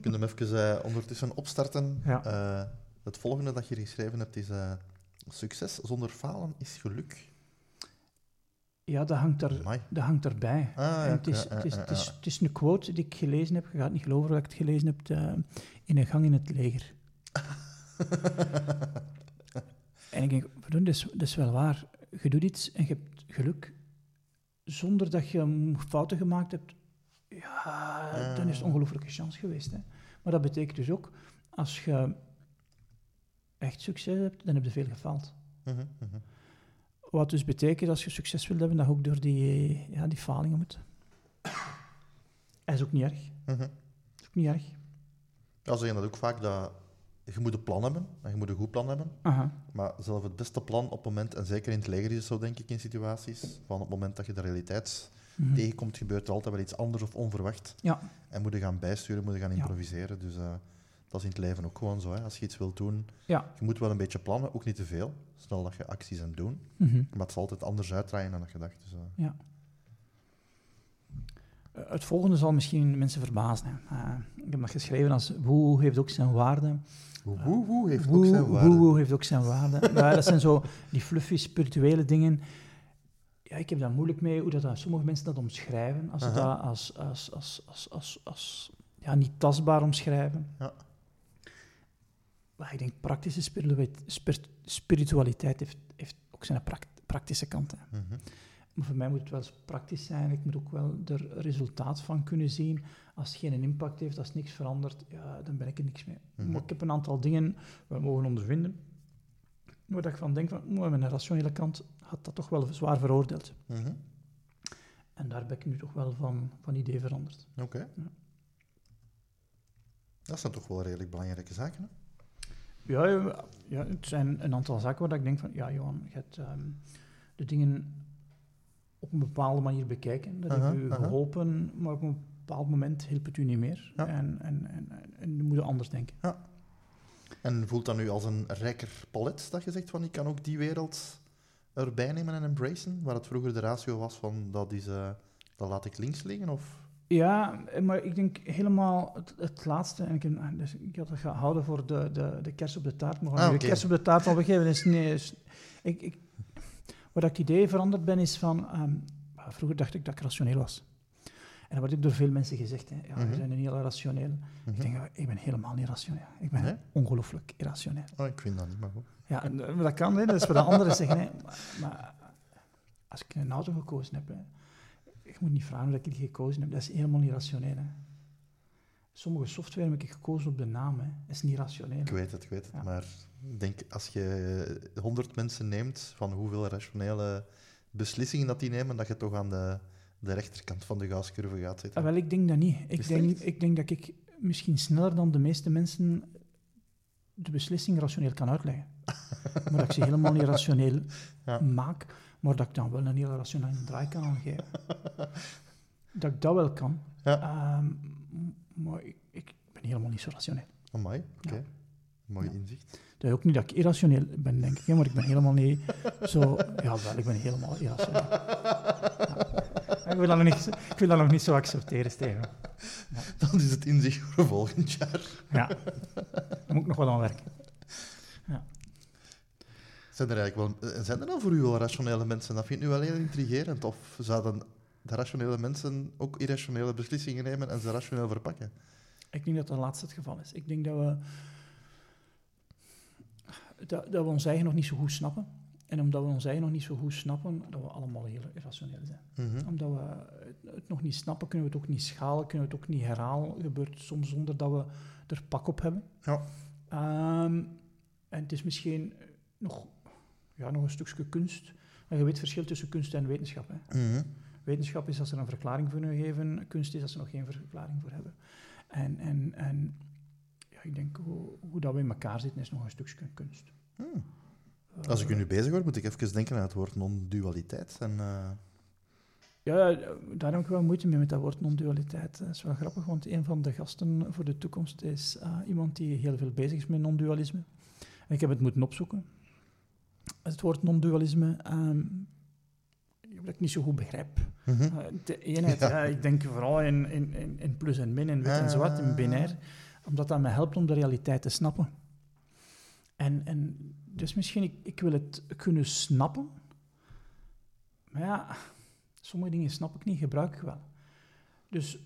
[SPEAKER 2] Kunnen we even uh, ondertussen opstarten?
[SPEAKER 1] Ja.
[SPEAKER 2] Uh, het volgende dat je geschreven hebt is... Uh, succes zonder falen is geluk.
[SPEAKER 1] Ja, dat hangt, er,
[SPEAKER 2] Amai.
[SPEAKER 1] dat hangt erbij.
[SPEAKER 2] Ah,
[SPEAKER 1] het, is,
[SPEAKER 2] ja,
[SPEAKER 1] het, is, het, is,
[SPEAKER 2] ja.
[SPEAKER 1] het is een quote die ik gelezen heb. Je gaat niet geloven dat ik het gelezen heb. In een gang in het leger. en ik denk, dat is, dat is wel waar. Je doet iets en je hebt geluk zonder dat je fouten gemaakt hebt. Ja, dan is het ongelooflijke chance geweest. Hè. Maar dat betekent dus ook, als je echt succes hebt, dan heb je veel gefaald.
[SPEAKER 2] Mm -hmm.
[SPEAKER 1] Wat dus betekent, als je succes wilt hebben, dat je ook door die, ja, die falingen moet. Dat is ook niet erg.
[SPEAKER 2] -hmm.
[SPEAKER 1] Dat is ook niet erg.
[SPEAKER 2] Ja, ze zeggen dat ook vaak, dat je moet een plan hebben, en je moet een goed plan hebben.
[SPEAKER 1] Aha.
[SPEAKER 2] Maar zelf het beste plan op het moment, en zeker in het leger is het zo, denk ik, in situaties, van op het moment dat je de realiteit
[SPEAKER 1] Mhm.
[SPEAKER 2] tegenkomt, gebeurt er altijd wel iets anders of onverwacht.
[SPEAKER 1] Ja.
[SPEAKER 2] En moet je gaan bijsturen, moet je gaan
[SPEAKER 1] Ja.
[SPEAKER 2] improviseren. Dus uh, dat is in het leven ook gewoon zo. Hè. Als je iets wilt doen,
[SPEAKER 1] Ja.
[SPEAKER 2] je moet wel een beetje plannen, ook niet te veel. Stel dat je acties aan doen.
[SPEAKER 1] Mhm.
[SPEAKER 2] Maar het zal altijd anders uitdraaien dan dat je dacht. Dus, uh,
[SPEAKER 1] Ja. Het volgende zal misschien mensen verbazen. Uh, ik heb dat geschreven als woe heeft ook zijn waarde.
[SPEAKER 2] woe woe heeft
[SPEAKER 1] woe,
[SPEAKER 2] ook zijn waarde.
[SPEAKER 1] Woe heeft ook zijn waarde. ja, dat zijn zo die fluffy spirituele dingen. Ja, ik heb daar moeilijk mee hoe dat, dat sommige mensen dat omschrijven. Als ze dat als, als, als, als, als, als ja, niet tastbaar omschrijven.
[SPEAKER 2] Ja.
[SPEAKER 1] Maar ik denk, praktische spiritualiteit, spir- spiritualiteit heeft, heeft ook zijn praktische kanten.
[SPEAKER 2] Mhm.
[SPEAKER 1] Maar voor mij moet het wel eens praktisch zijn. Ik moet ook wel er resultaat van kunnen zien. Als het geen impact heeft, als niks verandert, ja, dan ben ik er niks mee.
[SPEAKER 2] Mhm.
[SPEAKER 1] Maar ik heb een aantal dingen wel mogen ondervinden. Waar dat ik van denk, van, "Oeh, mijn rationele kant had dat toch wel zwaar veroordeeld.
[SPEAKER 2] Mhm.
[SPEAKER 1] En daar ben ik nu toch wel van, van idee veranderd.
[SPEAKER 2] Oké.
[SPEAKER 1] Ja.
[SPEAKER 2] Dat zijn toch wel redelijk belangrijke zaken. Hè?
[SPEAKER 1] Ja, ja, het zijn een aantal zaken waar ik denk van, ja Johan, je hebt ehm, de dingen op een bepaalde manier bekijken. Dat heeft u geholpen, maar op een bepaald moment hielp het u niet meer. En, en, en, en moet anders denken.
[SPEAKER 2] En voelt dat nu als een rijker palet dat je zegt van ik kan ook die wereld erbij nemen en embracen? Waar het vroeger de ratio was van dat, is, eh, dat laat ik links liggen? Of?
[SPEAKER 1] Ja, maar ik denk helemaal het, het laatste. En ik, heb, dus ik had het gehouden voor de, de, de kers op de taart. Maar
[SPEAKER 2] Ah,
[SPEAKER 1] ah, de kers op de taart al begeven is nee. Is, ik, ik, waar ik het idee veranderd ben, is van. ehm, vroeger dacht ik dat ik rationeel was. En dat wordt ook door veel mensen gezegd. Hè. Ja,
[SPEAKER 2] Mhm.
[SPEAKER 1] we zijn een heel rationeel.
[SPEAKER 2] Mhm.
[SPEAKER 1] Ik denk, ja, ik ben helemaal niet rationeel. Ik ben
[SPEAKER 2] Nee?
[SPEAKER 1] ongelooflijk irrationeel.
[SPEAKER 2] Oh, ik vind dat niet, maar goed.
[SPEAKER 1] Ja, en, eh, dat kan, hè. dat is wat de anderen zeggen. Hè. Maar, maar als ik een auto gekozen heb, hè, ik moet niet vragen dat ik die gekozen heb. Dat is helemaal niet rationeel. Hè. Sommige software heb ik gekozen op de naam. Hè. Dat is niet rationeel.
[SPEAKER 2] Ik weet het, ik weet het.
[SPEAKER 1] Ja.
[SPEAKER 2] Maar ik denk, als je honderd mensen neemt van hoeveel rationele beslissingen dat die nemen, dat je toch aan de, de rechterkant van de gaascurve gaat
[SPEAKER 1] Ah,
[SPEAKER 2] zitten.
[SPEAKER 1] wel, ik denk dat niet. Ik denk, ik denk dat ik misschien sneller dan de meeste mensen de beslissing rationeel kan uitleggen. maar dat ik ze helemaal niet rationeel
[SPEAKER 2] Ja.
[SPEAKER 1] maak, maar dat ik dan wel een hele rationele draai kan aangeven. dat ik dat wel kan.
[SPEAKER 2] Ja.
[SPEAKER 1] Ehm, maar ik, ik ben helemaal niet zo rationeel.
[SPEAKER 2] Amai, oké.
[SPEAKER 1] Ja.
[SPEAKER 2] Mooi
[SPEAKER 1] Ja.
[SPEAKER 2] inzicht.
[SPEAKER 1] Dat is ook niet dat ik irrationeel ben, denk ik, hè, maar ik ben helemaal niet zo... Ja, wel, ik ben helemaal irrationeel. Ja. Ik, wil dat nog niet, ik wil dat nog niet zo accepteren, Steven.
[SPEAKER 2] Dan is het inzicht voor volgend jaar.
[SPEAKER 1] Ja, daar moet ik nog wel aan werken.
[SPEAKER 2] Zijn er eigenlijk wel, zijn er dan voor u wel rationele mensen? Dat vind ik nu wel heel intrigerend. Of zouden de rationele mensen ook irrationele beslissingen nemen en ze rationeel verpakken?
[SPEAKER 1] Ik denk dat dat laatste het geval is. Ik denk dat we, dat, dat we ons eigen nog niet zo goed snappen. En omdat we ons eigen nog niet zo goed snappen, dat we allemaal heel irrationeel zijn.
[SPEAKER 2] Mhm.
[SPEAKER 1] Omdat we het, het nog niet snappen, kunnen we het ook niet schalen, kunnen we het ook niet herhalen. gebeurt soms zonder dat we er pak op hebben.
[SPEAKER 2] Ja.
[SPEAKER 1] Ehm, en het is misschien nog, ja, nog een stukje kunst. Maar je weet het verschil tussen kunst en wetenschap. Hè.
[SPEAKER 2] Mhm.
[SPEAKER 1] Wetenschap is als ze een verklaring voor u geven, kunst is als ze nog geen verklaring voor hebben. En, en, en ja, ik denk hoe, hoe dat we in elkaar zitten is nog een stukje kunst.
[SPEAKER 2] Hmm. Als ik u nu bezig hoor, moet ik even denken aan het woord non-dualiteit. En, eh,
[SPEAKER 1] Ja, daar heb ik wel moeite mee met dat woord non-dualiteit. Dat is wel grappig, want een van de gasten voor de toekomst is eh, iemand die heel veel bezig is met non-dualisme. En ik heb het moeten opzoeken. Het woord non-dualisme, ehm, dat ik niet zo goed begrijp.
[SPEAKER 2] mhm.
[SPEAKER 1] Uh, de eenheid,
[SPEAKER 2] Ja.
[SPEAKER 1] ja, ik denk vooral in, in, in, in plus en min, in wit en zwart, in binair, omdat dat me helpt om de realiteit te snappen. En, en dus misschien, ik, ik wil het kunnen snappen, maar ja, sommige dingen snap ik niet, gebruik ik wel. Dus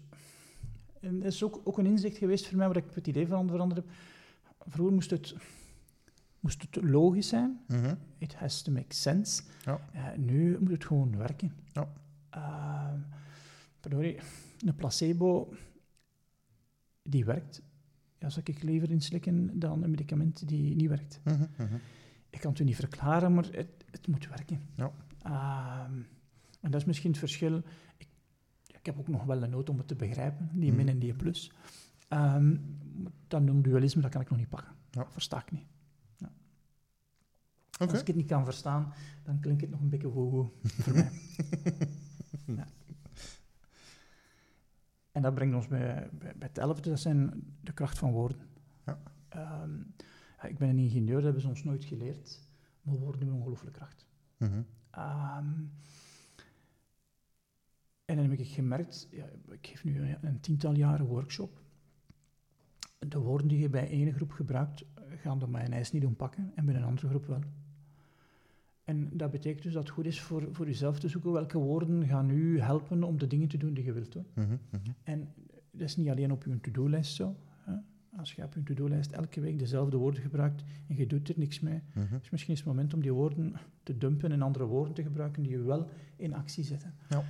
[SPEAKER 1] en dat is ook, ook een inzicht geweest voor mij, waar ik het idee van veranderd heb. Vroeger moest het, moest het logisch zijn,
[SPEAKER 2] Mhm.
[SPEAKER 1] It has to make sense.
[SPEAKER 2] Ja.
[SPEAKER 1] Eh, nu moet het gewoon werken.
[SPEAKER 2] Ja.
[SPEAKER 1] Ehm, verdorie, een placebo die werkt, ja, zou ik liever inslikken dan een medicament die niet werkt.
[SPEAKER 2] Mhm. Mhm.
[SPEAKER 1] Ik kan het u niet verklaren, maar het, het moet werken.
[SPEAKER 2] Ja.
[SPEAKER 1] Ehm, en dat is misschien het verschil. Ik, ik heb ook nog wel een nood om het te begrijpen, die
[SPEAKER 2] Mhm.
[SPEAKER 1] min en die plus. Ehm, maar dat non-dualisme, dat kan ik nog niet pakken.
[SPEAKER 2] Ja.
[SPEAKER 1] Dat versta ik niet. Als ik het niet kan verstaan, dan klinkt het nog een beetje woehoe voor mij. Ja. En dat brengt ons bij, bij, bij het elfde, dat zijn de kracht van woorden.
[SPEAKER 2] Ja.
[SPEAKER 1] Ehm, ja, ik ben een ingenieur, dat hebben ze ons nooit geleerd, maar woorden hebben ongelooflijke kracht.
[SPEAKER 2] Mhm.
[SPEAKER 1] Ehm, en dan heb ik gemerkt, ja, ik geef nu een, een tiental jaren workshop. De woorden die je bij ene groep gebruikt, eh, gaan de mayonaise niet doen pakken en bij een andere groep wel. En dat betekent dus dat het goed is voor, voor jezelf te zoeken welke woorden gaan u helpen om de dingen te doen die je wilt doen.
[SPEAKER 2] Mhm. Mhm.
[SPEAKER 1] En dat is niet alleen op je to-do-lijst zo. Hè. Als je op je to-do-lijst elke week dezelfde woorden gebruikt en je doet er niks mee,
[SPEAKER 2] Mhm.
[SPEAKER 1] is misschien is het moment om die woorden te dumpen en andere woorden te gebruiken die je wel in actie zetten.
[SPEAKER 2] Ja.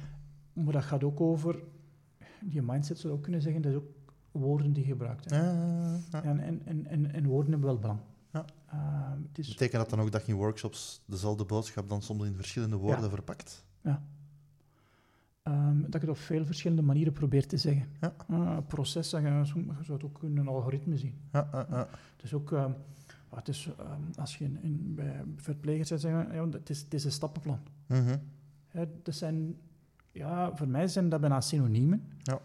[SPEAKER 1] Maar dat gaat ook over, die mindset zou ook kunnen zeggen, dat is ook woorden die je gebruikt. Hè.
[SPEAKER 2] Ja, ja.
[SPEAKER 1] En, en, en, en, en woorden hebben wel belang.
[SPEAKER 2] Ja.
[SPEAKER 1] Ehm, het is,
[SPEAKER 2] Betekent dat dan ook dat je in workshops dezelfde boodschap dan soms in verschillende woorden
[SPEAKER 1] Ja.
[SPEAKER 2] verpakt?
[SPEAKER 1] ehm, dat je het op veel verschillende manieren probeert te zeggen.
[SPEAKER 2] Ja.
[SPEAKER 1] Ah, een proces, je, zou het ook in een algoritme zien.
[SPEAKER 2] Ja, ja, ja.
[SPEAKER 1] Het is ook, ehm, ja, het is, ehm, als je in, in- bij verplegers zit, zeggen, ja, het, is, het is een stappenplan.
[SPEAKER 2] Mhm.
[SPEAKER 1] Hè, dat zijn, ja, voor mij zijn dat bijna synoniemen.
[SPEAKER 2] Ja.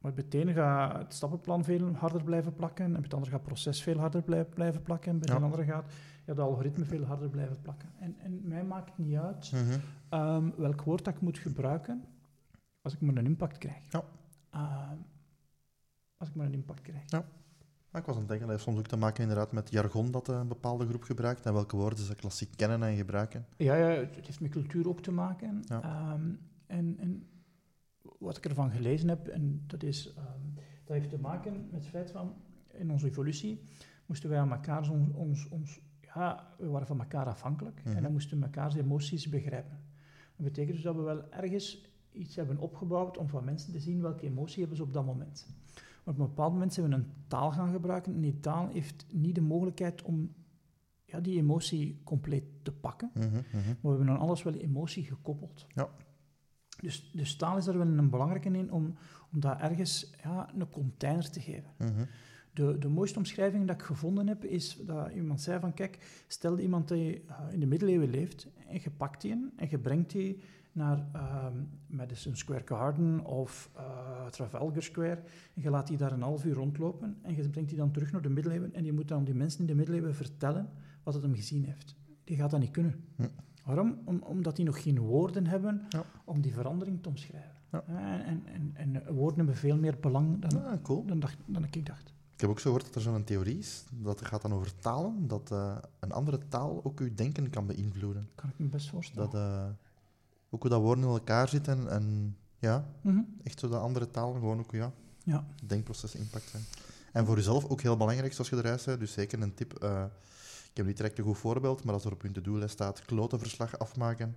[SPEAKER 1] Maar het ene gaat het stappenplan veel harder blijven plakken, en bij het andere gaat het proces veel harder blij- blijven plakken, en bij
[SPEAKER 2] Ja.
[SPEAKER 1] het andere gaat ja, de algoritme veel harder blijven plakken. En, en mij maakt het niet uit
[SPEAKER 2] Mhm.
[SPEAKER 1] ehm, welk woord dat ik moet gebruiken, als ik maar een impact krijg.
[SPEAKER 2] Ja.
[SPEAKER 1] Ehm, als ik maar een impact krijg.
[SPEAKER 2] Ja. Maar ik was aan het denken, dat heeft soms ook te maken inderdaad met jargon dat een bepaalde groep gebruikt en welke woorden ze klassiek kennen en gebruiken.
[SPEAKER 1] Ja, ja het heeft met cultuur ook te maken.
[SPEAKER 2] Ja.
[SPEAKER 1] Ehm, en, en wat ik ervan gelezen heb, en dat, is, ehm, dat heeft te maken met het feit van, in onze evolutie moesten wij aan elkaar ons, ons, ons ja, we waren van elkaar afhankelijk
[SPEAKER 2] Mhm.
[SPEAKER 1] en dan moesten we elkaars emoties begrijpen. Dat betekent dus dat we wel ergens iets hebben opgebouwd om van mensen te zien welke emotie hebben ze op dat moment. Maar op een bepaald moment zijn we een taal gaan gebruiken en die taal heeft niet de mogelijkheid om ja, die emotie compleet te pakken.
[SPEAKER 2] Mhm, mhm.
[SPEAKER 1] Maar we hebben aan alles wel emotie gekoppeld.
[SPEAKER 2] Ja.
[SPEAKER 1] Dus, dus taal is daar wel een belangrijke in om, om daar ergens ja, een container te geven.
[SPEAKER 2] Mhm.
[SPEAKER 1] De, de mooiste omschrijving dat ik gevonden heb, is dat iemand zei van, kijk, stel iemand die eh, in de middeleeuwen leeft, en je pakt die en je brengt die naar ehm, Madison Square Garden of eh, Trafalgar Square, en je laat die daar een half uur rondlopen, en je brengt die dan terug naar de middeleeuwen, en je moet dan die mensen in de middeleeuwen vertellen wat het hem gezien heeft. Die gaat dat niet kunnen.
[SPEAKER 2] Hm.
[SPEAKER 1] Waarom? Om, omdat die nog geen woorden hebben
[SPEAKER 2] Ja.
[SPEAKER 1] om die verandering te omschrijven.
[SPEAKER 2] Ja.
[SPEAKER 1] En, en, en, en woorden hebben veel meer belang dan,
[SPEAKER 2] Ah, cool.
[SPEAKER 1] dan, dacht, dan ik dacht.
[SPEAKER 2] Ik heb ook zo gehoord dat er zo'n theorie is, dat gaat dan over talen, dat eh, een andere taal ook uw denken kan beïnvloeden.
[SPEAKER 1] Kan ik me best voorstellen.
[SPEAKER 2] Dat, eh, ook hoe dat woorden in elkaar zitten en ja,
[SPEAKER 1] Mhm.
[SPEAKER 2] echt zo de andere talen gewoon ook ja,
[SPEAKER 1] Ja.
[SPEAKER 2] denkproces impact zijn. En voor jezelf ook heel belangrijk, zoals je eruit zei, dus zeker een tip. eh, heb niet direct een goed voorbeeld, maar als er op hun to-do-lijst staat klotenverslag afmaken,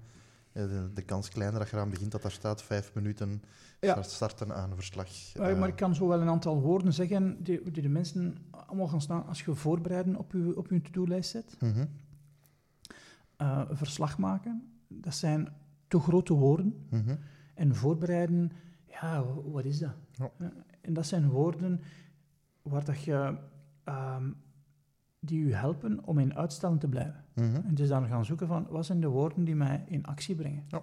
[SPEAKER 2] eh, de, de kans kleiner dat je eraan begint dat daar staat vijf minuten
[SPEAKER 1] Ja.
[SPEAKER 2] starten aan een verslag.
[SPEAKER 1] Maar,
[SPEAKER 2] eh,
[SPEAKER 1] maar ik kan zo wel een aantal woorden zeggen die, die de mensen allemaal gaan staan als je voorbereiden op je, op je to-do-lijst zet.
[SPEAKER 2] mhm,
[SPEAKER 1] Eh, verslag maken, dat zijn te grote woorden.
[SPEAKER 2] mhm,
[SPEAKER 1] En voorbereiden, ja, wat is dat?
[SPEAKER 2] Ja.
[SPEAKER 1] En dat zijn woorden waar dat je, ehm, die je helpen om in uitstelling te blijven.
[SPEAKER 2] mhm.
[SPEAKER 1] En dus dan gaan zoeken van, wat zijn de woorden die mij in actie brengen?
[SPEAKER 2] Ja.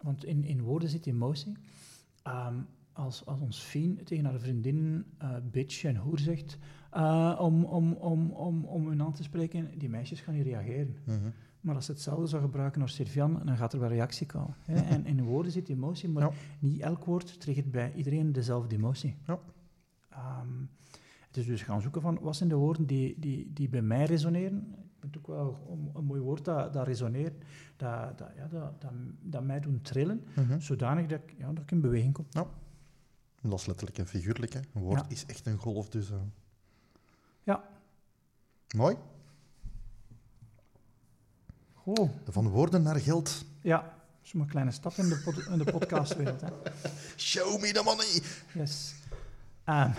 [SPEAKER 1] Want in, in woorden zit emotie. Ehm, als, als ons Fien tegen haar vriendin eh, bitch en hoer zegt, eh, om, om, om, om, om hun aan te spreken, die meisjes gaan niet reageren.
[SPEAKER 2] mhm.
[SPEAKER 1] Maar als ze hetzelfde zou gebruiken als Sylvian, dan gaat er wel reactie komen. Hè? En in woorden zit emotie, maar
[SPEAKER 2] Ja.
[SPEAKER 1] niet elk woord triggert bij iedereen dezelfde emotie.
[SPEAKER 2] Ja.
[SPEAKER 1] Ehm, is dus gaan zoeken van, wat zijn de woorden die, die, die bij mij resoneren? Ik vind het ook wel een, een mooi woord, dat, dat resoneert, dat, dat, ja, dat, dat, dat mij doen trillen,
[SPEAKER 2] Mhm.
[SPEAKER 1] zodanig dat ik, ja, dat ik in beweging kom.
[SPEAKER 2] Dat is letterlijk en figuurlijk. Hè. Een woord
[SPEAKER 1] Ja.
[SPEAKER 2] is echt een golf, dus... eh.
[SPEAKER 1] Ja.
[SPEAKER 2] Mooi.
[SPEAKER 1] Oh,
[SPEAKER 2] Van woorden naar geld.
[SPEAKER 1] ja, dat is maar een kleine stap in de, pod, in de podcastwereld.
[SPEAKER 2] Show me the money!
[SPEAKER 1] Yes. Ehm,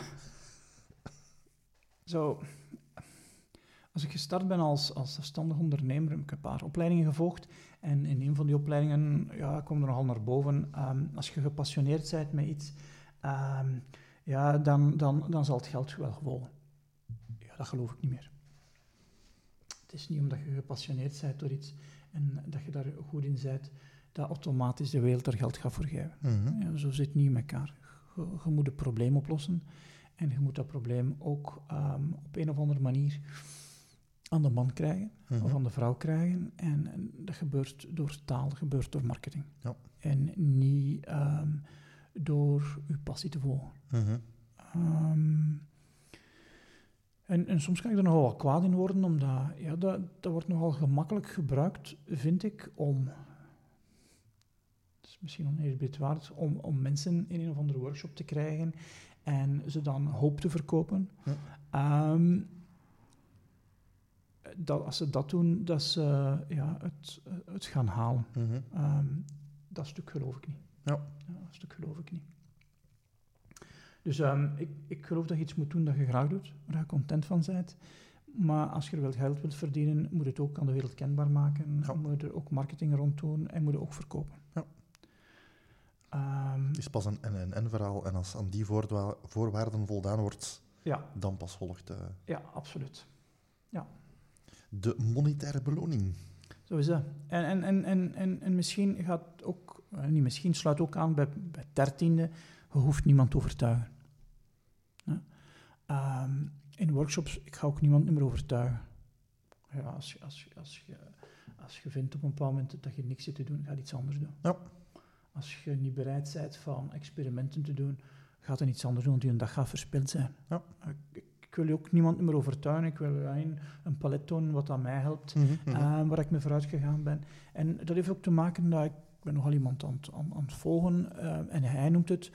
[SPEAKER 1] zo, als ik gestart ben als, als zelfstandig ondernemer, heb ik een paar opleidingen gevolgd. En in een van die opleidingen ja, kwam er nogal naar boven. ehm, als je gepassioneerd bent met iets, ehm, ja, dan, dan, dan zal het geld wel volgen. Ja, dat geloof ik niet meer. Het is niet omdat je gepassioneerd bent door iets en dat je daar goed in bent, dat automatisch de wereld er geld gaat voor geven.
[SPEAKER 2] Mhm.
[SPEAKER 1] Ja, zo zit het niet in elkaar. Je, je moet een probleem oplossen en je moet dat probleem ook ehm, op een of andere manier aan de man krijgen
[SPEAKER 2] Mhm.
[SPEAKER 1] of aan de vrouw krijgen. En, en dat gebeurt door taal, dat gebeurt door marketing.
[SPEAKER 2] Ja.
[SPEAKER 1] En niet ehm, door uw passie te volgen.
[SPEAKER 2] Mhm.
[SPEAKER 1] Ehm, en, en soms kan ik er nogal wat kwaad in worden, omdat ja, dat, dat wordt nogal gemakkelijk gebruikt, vind ik, om. Het is misschien oneerbiedwaardig, om, om mensen in een of andere workshop te krijgen en ze dan hoop te verkopen.
[SPEAKER 2] Ja.
[SPEAKER 1] Ehm, dat, als ze dat doen, dat ze ja, het, het gaan halen.
[SPEAKER 2] Mhm.
[SPEAKER 1] Ehm, dat stuk geloof ik niet.
[SPEAKER 2] Ja.
[SPEAKER 1] dat stuk geloof ik niet. Dus ehm, ik, ik geloof dat je iets moet doen dat je graag doet, waar je content van bent. Maar als je er wel geld wilt verdienen, moet je het ook aan de wereld kenbaar maken.
[SPEAKER 2] Ja.
[SPEAKER 1] Moet je er ook marketing rond doen en moet je ook verkopen.
[SPEAKER 2] Ja.
[SPEAKER 1] Ehm,
[SPEAKER 2] Het is pas een en-en-verhaal en als aan die voorwa- voorwaarden voldaan wordt,
[SPEAKER 1] ja,
[SPEAKER 2] dan pas volgt eh,
[SPEAKER 1] ja, absoluut.
[SPEAKER 2] de monetaire beloning.
[SPEAKER 1] Zo is dat. En, en, en, en, en, en misschien gaat ook, eh, niet misschien, sluit ook aan bij, bij het dertiende, je hoeft niemand te overtuigen. Ja. Ehm, in workshops, ik ga ook niemand meer overtuigen. Ja, als, je, als, je, als, je, als je vindt op een bepaald moment dat je niks zit te doen, ga iets anders doen.
[SPEAKER 2] Ja.
[SPEAKER 1] Als je niet bereid bent van experimenten te doen, ga dan iets anders doen, want die een dag gaat verspild zijn.
[SPEAKER 2] Ja.
[SPEAKER 1] Ik, ik, wil ook niemand meer overtuigen. Ik wil een, een palet tonen wat aan mij helpt,
[SPEAKER 2] Mhm, mhm.
[SPEAKER 1] eh, waar ik mee vooruit gegaan ben. En dat heeft ook te maken dat ik ben nogal iemand aan, het- aan, aan het volgen. eh, en hij noemt het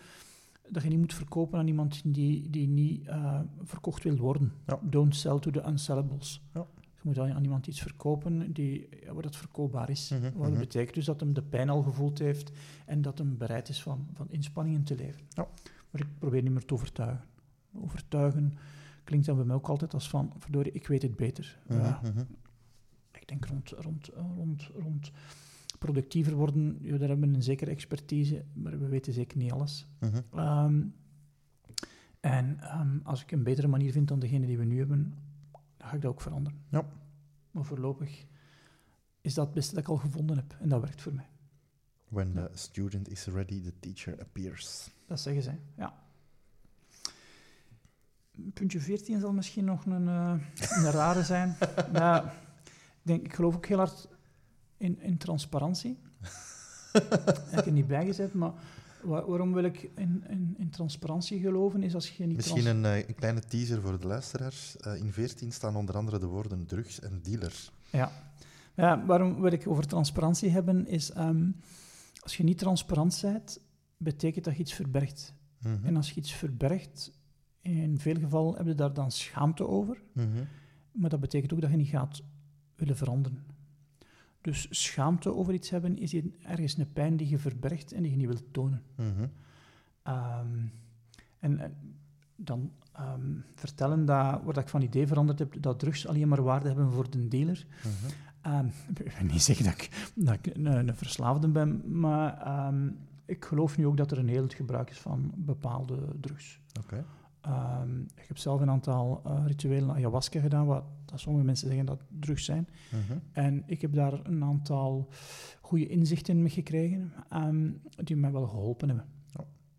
[SPEAKER 1] dat je niet moet verkopen aan iemand die, die niet eh, verkocht wil worden.
[SPEAKER 2] Ja.
[SPEAKER 1] Don't sell to the unsellables.
[SPEAKER 2] Ja.
[SPEAKER 1] Je moet aan aan iemand iets verkopen die, ja, waar dat verkoopbaar is.
[SPEAKER 2] Mhm,
[SPEAKER 1] Wat
[SPEAKER 2] mhm.
[SPEAKER 1] betekent dus dat hem de pijn al gevoeld heeft en dat hem bereid is van, van inspanningen te leveren.
[SPEAKER 2] Ja.
[SPEAKER 1] Maar ik probeer niet meer te overtuigen. Overtuigen klinkt dan bij mij ook altijd als van, verdorie, ik weet het beter.
[SPEAKER 2] Mhm,
[SPEAKER 1] Ja, ik denk rond, rond, rond, rond productiever worden, ja, daar hebben we een zekere expertise, maar we weten zeker niet alles. Ehm, en ehm, als ik een betere manier vind dan degene die we nu hebben, dan ga ik dat ook veranderen.
[SPEAKER 2] Ja.
[SPEAKER 1] Maar voorlopig is dat het beste dat ik al gevonden heb. En dat werkt voor mij.
[SPEAKER 2] When the student is ready, the teacher appears.
[SPEAKER 1] Dat zeggen zij, ja. Puntje 14 zal misschien nog een, eh, een rare zijn. Nou, ik, denk, ik geloof ook heel hard in, in transparantie. heb ik er niet bij gezet, maar wa- waarom wil ik in, in, in transparantie geloven? Is als je niet
[SPEAKER 2] Misschien een, eh, een kleine teaser voor de luisteraars. Eh, in 14 staan onder andere de woorden drugs en dealer.
[SPEAKER 1] Ja. ja, waarom wil ik over transparantie hebben, is ehm, als je niet transparant bent, betekent dat je iets verbergt.
[SPEAKER 2] Mhm.
[SPEAKER 1] En als je iets verbergt, in veel gevallen heb je daar dan schaamte over,
[SPEAKER 2] Mhm.
[SPEAKER 1] maar dat betekent ook dat je niet gaat willen veranderen. Dus schaamte over iets hebben is ergens een pijn die je verbergt en die je niet wilt tonen.
[SPEAKER 2] Mhm.
[SPEAKER 1] Ehm, en, dan ehm, vertellen dat, wat ik van idee veranderd heb, dat drugs alleen maar waarde hebben voor de dealer.
[SPEAKER 2] Mhm.
[SPEAKER 1] Ehm, ik wil niet zeggen dat ik, dat ik een, een verslaafde ben, maar ik geloof nu ook dat er een heel het gebruik is van bepaalde drugs.
[SPEAKER 2] Oké.
[SPEAKER 1] Ehm, ik heb zelf een aantal eh, rituelen ayahuasca gedaan, wat dat sommige mensen zeggen dat drugs zijn.
[SPEAKER 2] Mhm.
[SPEAKER 1] En ik heb daar een aantal goede inzichten mee gekregen, ehm, die mij wel geholpen hebben.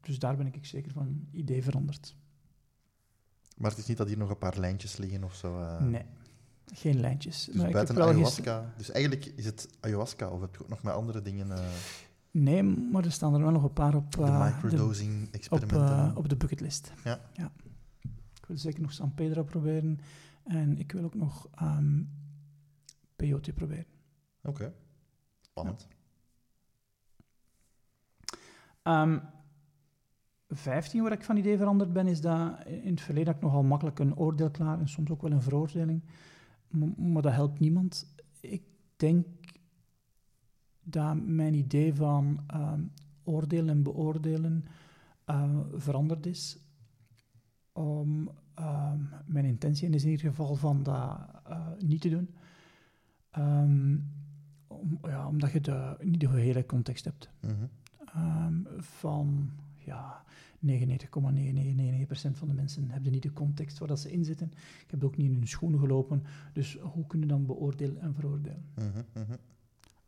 [SPEAKER 1] Dus daar ben ik zeker van idee veranderd.
[SPEAKER 2] Maar het is niet dat hier nog een paar lijntjes liggen of zo. eh.
[SPEAKER 1] nee, geen lijntjes.
[SPEAKER 2] Dus
[SPEAKER 1] maar ik heb
[SPEAKER 2] buiten
[SPEAKER 1] wel ges-
[SPEAKER 2] ayahuasca. Dus eigenlijk is het ayahuasca of heb je ook nog met andere dingen.
[SPEAKER 1] Nee, maar er staan er wel nog een paar op,
[SPEAKER 2] de
[SPEAKER 1] eh, de-
[SPEAKER 2] microdosing
[SPEAKER 1] op, eh, op de bucketlist.
[SPEAKER 2] Ja.
[SPEAKER 1] Ik wil zeker nog San Pedro proberen. En ik wil ook nog ehm peyote proberen.
[SPEAKER 2] Oké. Spannend.
[SPEAKER 1] Ehm 15, waar ik van idee veranderd ben, is dat in het verleden had ik nogal makkelijk een oordeel klaar en soms ook wel een veroordeling. Maar dat helpt niemand. Ik denk dat mijn idee van ehm, oordelen en beoordelen eh, veranderd is. Om, ehm, mijn intentie is in ieder geval van dat eh, niet te doen. Ehm, om, ja, omdat je de, niet de hele context hebt
[SPEAKER 2] Mhm.
[SPEAKER 1] ehm, van ja, 99,999% van de mensen hebben niet de context waar dat ze in zitten. Ik heb ook niet in hun schoenen gelopen. Dus hoe kun je dan beoordelen en veroordelen?
[SPEAKER 2] Mhm. Mhm.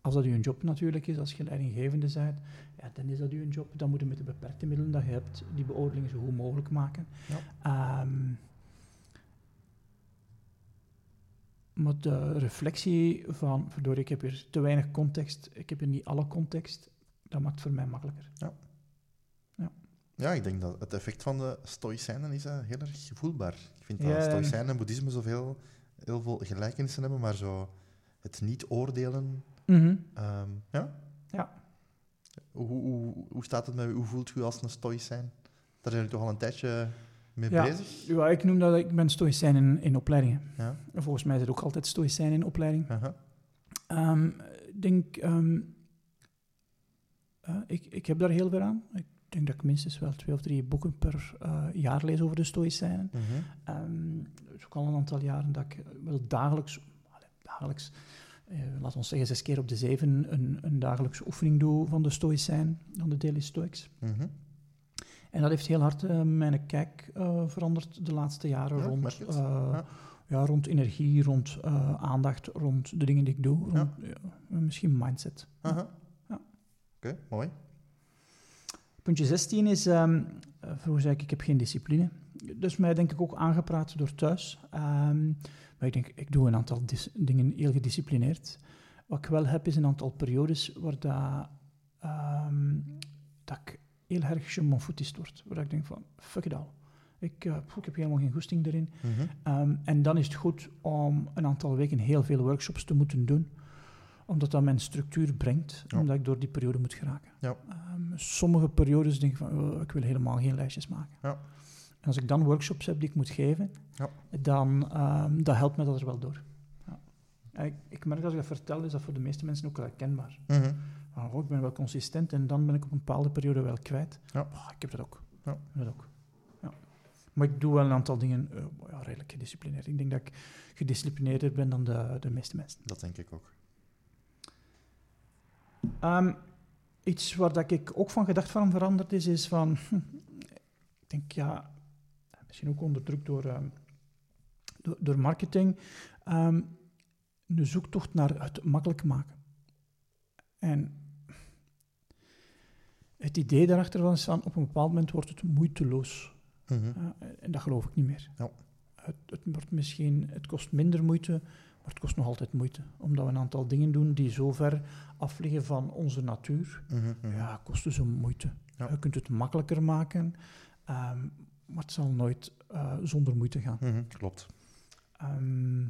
[SPEAKER 1] Als dat uw job natuurlijk is, als je leidinggevende bent, ja, dan is dat uw job. Dan moet je met de beperkte middelen dat je hebt, die beoordelingen zo goed mogelijk maken.
[SPEAKER 2] Ja.
[SPEAKER 1] Ehm, maar de reflectie van, verdorie, ik heb hier te weinig context, ik heb hier niet alle context, dat maakt het voor mij makkelijker.
[SPEAKER 2] Ja, ik denk dat het effect van de stoïcijnen is eh, heel erg voelbaar. Ik vind
[SPEAKER 1] Ja,
[SPEAKER 2] dat
[SPEAKER 1] en-
[SPEAKER 2] stoïcijnen en boeddhisme zoveel heel veel gelijkenissen hebben, maar zo het niet oordelen.
[SPEAKER 1] Mhm.
[SPEAKER 2] ehm, ja?
[SPEAKER 1] Ja.
[SPEAKER 2] Hoe, hoe, hoe staat het met u? Hoe voelt u als een stoïcijn? Daar zijn jullie toch al een tijdje mee
[SPEAKER 1] Ja.
[SPEAKER 2] bezig?
[SPEAKER 1] Ja, ik noem dat, ik ben stoïcijn in, in opleidingen.
[SPEAKER 2] Ja.
[SPEAKER 1] En Volgens mij is het ook altijd stoïcijn in opleiding. Ehm, ik denk, eh, ik, ik heb daar heel veel aan. Ik denk dat ik minstens wel twee of drie boeken per eh, jaar lees over de stoïcijnen.
[SPEAKER 2] Mhm.
[SPEAKER 1] Ehm, het is ook al een aantal jaren dat ik wel dagelijks, dagelijks, eh, laten we zeggen zes keer op de zeven, een, een dagelijkse oefening doe van de stoïcijn, van de Daily Stoics.
[SPEAKER 2] Mhm.
[SPEAKER 1] En dat heeft heel hard eh, mijn kijk eh, veranderd de laatste jaren
[SPEAKER 2] Ja,
[SPEAKER 1] rond,
[SPEAKER 2] Ja.
[SPEAKER 1] ja, rond energie, rond aandacht, rond de dingen die ik doe,
[SPEAKER 2] Ja.
[SPEAKER 1] rond ja, misschien mindset. Ja.
[SPEAKER 2] Oké, mooi.
[SPEAKER 1] Puntje 16 is, ehm, eh, vroeger zei ik, ik heb geen discipline. Is mij denk ik ook aangepraat door thuis. Ehm, maar ik denk, ik doe een aantal dingen heel gedisciplineerd. Wat ik wel heb, is een aantal periodes waar dat, ehm, dat ik heel erg chemonfoetist word. Waar ik denk van, fuck it all. Ik, uh, ik heb helemaal geen goesting erin.
[SPEAKER 2] Mhm.
[SPEAKER 1] Um, en dan is het goed om een aantal weken heel veel workshops te moeten doen, omdat dat mijn structuur brengt,
[SPEAKER 2] Ja.
[SPEAKER 1] omdat ik door die periode moet geraken.
[SPEAKER 2] Ja.
[SPEAKER 1] Um, sommige periodes denk ik van, oh, ik wil helemaal geen lijstjes maken.
[SPEAKER 2] Ja.
[SPEAKER 1] Als ik dan workshops heb die ik moet geven,
[SPEAKER 2] Ja.
[SPEAKER 1] dan um, dat helpt me dat er wel door. Ja. Ik, ik merk dat als ik dat vertel, is dat voor de meeste mensen ook wel herkenbaar.
[SPEAKER 2] Mhm.
[SPEAKER 1] Van, oh, ik ben wel consistent en dan ben ik op een bepaalde periode wel kwijt.
[SPEAKER 2] Ja.
[SPEAKER 1] Oh, ik heb dat ook.
[SPEAKER 2] Ja.
[SPEAKER 1] Ik heb dat ook. Ja. Maar ik doe wel een aantal dingen eh, ja, redelijk gedisciplineerd. Ik denk dat ik gedisciplineerder ben dan de, de meeste mensen.
[SPEAKER 2] Dat denk ik ook.
[SPEAKER 1] Ehm, iets waar dat ik ook van gedacht van veranderd is, is van... ik denk, ja... Misschien ook onder druk door, ehm, door, door marketing. ehm, een zoektocht naar het makkelijk maken. En het idee daarachter van, op een bepaald moment wordt het moeiteloos.
[SPEAKER 2] Mhm.
[SPEAKER 1] En dat geloof ik niet meer.
[SPEAKER 2] Ja.
[SPEAKER 1] Het, het, wordt misschien, het kost minder moeite, maar het kost nog altijd moeite. Omdat we een aantal dingen doen die zo ver afliggen van onze natuur.
[SPEAKER 2] Mhm, mhm.
[SPEAKER 1] Ja, kosten ze moeite.
[SPEAKER 2] Ja.
[SPEAKER 1] Je kunt het makkelijker maken, ehm, maar het zal nooit eh, zonder moeite gaan.
[SPEAKER 2] Mhm, Klopt.
[SPEAKER 1] Ehm,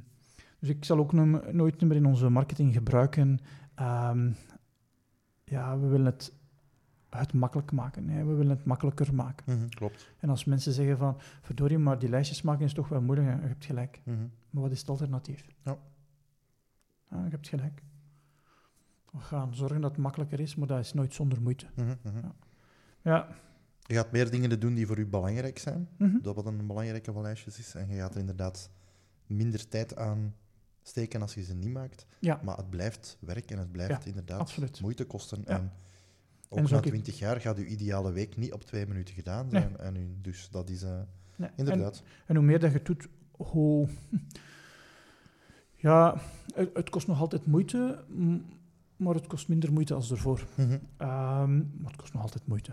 [SPEAKER 1] dus ik zal ook no- nooit meer in onze marketing gebruiken. ehm, ja, we willen het, het makkelijk maken. Hè. We willen het makkelijker maken.
[SPEAKER 2] Mhm, Klopt.
[SPEAKER 1] En als mensen zeggen van, verdorie, maar die lijstjes maken is toch wel moeilijk. Je hebt gelijk.
[SPEAKER 2] Mhm.
[SPEAKER 1] Maar wat is het alternatief?
[SPEAKER 2] Ja.
[SPEAKER 1] Ja, je hebt gelijk. We gaan zorgen dat het makkelijker is, maar dat is nooit zonder moeite. Ja. Ja.
[SPEAKER 2] Je gaat meer dingen doen die voor u belangrijk zijn.
[SPEAKER 1] Mhm.
[SPEAKER 2] Dat wat een belangrijke van lijstjes is. En je gaat er inderdaad minder tijd aan steken als je ze niet maakt.
[SPEAKER 1] Ja.
[SPEAKER 2] Maar het blijft werk en het blijft inderdaad
[SPEAKER 1] absoluut.
[SPEAKER 2] moeite kosten.
[SPEAKER 1] Ja.
[SPEAKER 2] En ook
[SPEAKER 1] En
[SPEAKER 2] na
[SPEAKER 1] zou ik-
[SPEAKER 2] 20 jaar gaat uw ideale week niet op twee minuten gedaan
[SPEAKER 1] Nee.
[SPEAKER 2] zijn. En u, dus dat is eh,
[SPEAKER 1] Nee.
[SPEAKER 2] inderdaad.
[SPEAKER 1] En, en hoe meer dat je doet, hoe... Ja, het, kost nog altijd moeite, maar het kost minder moeite als ervoor. Ehm, maar het kost nog altijd moeite.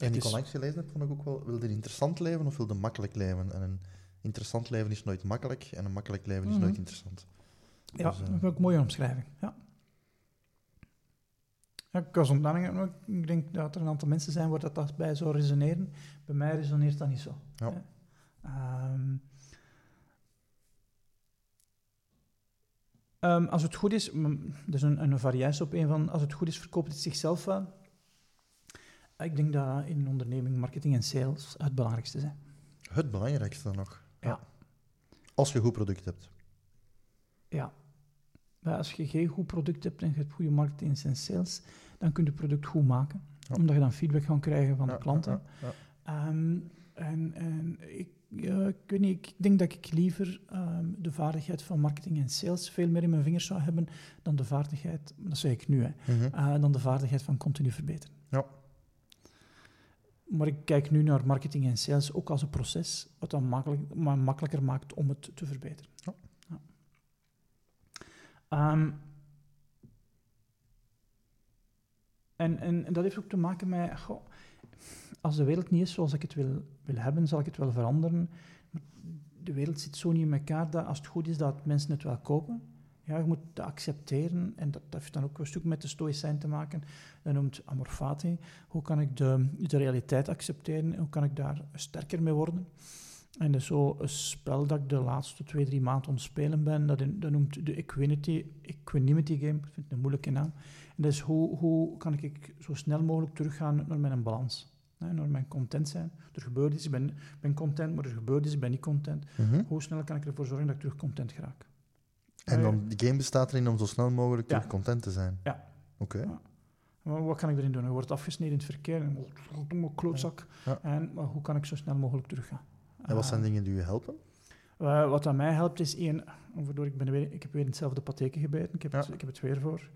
[SPEAKER 2] En die
[SPEAKER 1] is-
[SPEAKER 2] onlangs gelezen heb, vond ik ook wel, wil je een interessant leven of wil je een makkelijk leven? En een interessant leven is nooit makkelijk en een makkelijk leven is
[SPEAKER 1] Mhm.
[SPEAKER 2] nooit interessant.
[SPEAKER 1] Ja,
[SPEAKER 2] Dus, eh,
[SPEAKER 1] dat vind ik een mooie omschrijving. Ja. Ja, ik was ontdekking, ik denk dat er een aantal mensen zijn waar dat, dat bij zou resoneren. Bij mij resoneert dat niet zo.
[SPEAKER 2] Ja.
[SPEAKER 1] Ehm, ehm, als het goed is, is een, een variatie op een van, als het goed is, verkoopt het zichzelf wel. Ik denk dat in een onderneming marketing en sales het belangrijkste zijn.
[SPEAKER 2] Het belangrijkste nog.
[SPEAKER 1] Ja.
[SPEAKER 2] Als je een goed product hebt.
[SPEAKER 1] Ja. Maar als je geen goed product hebt en je hebt goede marketing en sales, dan kun je het product goed maken.
[SPEAKER 2] Ja.
[SPEAKER 1] Omdat je dan feedback kan krijgen van
[SPEAKER 2] Ja,
[SPEAKER 1] de klanten.
[SPEAKER 2] ja.
[SPEAKER 1] Ehm, en en ik, ja, ik weet niet, ik denk dat ik liever ehm, de vaardigheid van marketing en sales veel meer in mijn vingers zou hebben dan de vaardigheid, dat zeg ik nu, hè,
[SPEAKER 2] Mhm.
[SPEAKER 1] eh, dan de vaardigheid van continu verbeteren.
[SPEAKER 2] Ja.
[SPEAKER 1] Maar ik kijk nu naar marketing en sales ook als een proces, wat dan makkelijk, maar makkelijker maakt om het te verbeteren.
[SPEAKER 2] Ja.
[SPEAKER 1] Ja. Ehm, en, en, en dat heeft ook te maken met, goh, als de wereld niet is zoals ik het wil, wil hebben, zal ik het wel veranderen. De wereld zit zo niet in elkaar dat als het goed is dat mensen het wel kopen. Ja, je moet dat accepteren en dat, dat heeft dan ook een stuk met de stoïcijn te maken. Dat noemt amor fati. Hoe kan ik de, de realiteit accepteren en hoe kan ik daar sterker mee worden? En dat is zo een spel dat ik de laatste twee, drie maanden aan het spelen ben. Dat, in- dat noemt de Equinity, Equanimity Game. Ik vind het een moeilijke naam. En dat is hoe, hoe kan ik zo snel mogelijk teruggaan naar mijn balans. Naar mijn content zijn. Er gebeurt iets, ik ben, ben content, maar er gebeurt iets, ik ben niet content.
[SPEAKER 2] Mhm.
[SPEAKER 1] Hoe snel kan ik ervoor zorgen dat ik terug content geraak?
[SPEAKER 2] En dan, die game bestaat erin om zo snel mogelijk
[SPEAKER 1] Ja.
[SPEAKER 2] content te zijn.
[SPEAKER 1] Ja.
[SPEAKER 2] Oké.
[SPEAKER 1] Ja. Maar wat kan ik erin doen? Je wordt afgesneden in het verkeer, en domme klootzak.
[SPEAKER 2] Ja.
[SPEAKER 1] En maar hoe kan ik zo snel mogelijk teruggaan?
[SPEAKER 2] En wat zijn
[SPEAKER 1] Eh,
[SPEAKER 2] dingen die je helpen?
[SPEAKER 1] Eh, wat aan mij helpt is één, waardoor ik, ben weer, ik heb weer in hetzelfde patheken gebeten. Ik heb, het, ik heb het weer voor.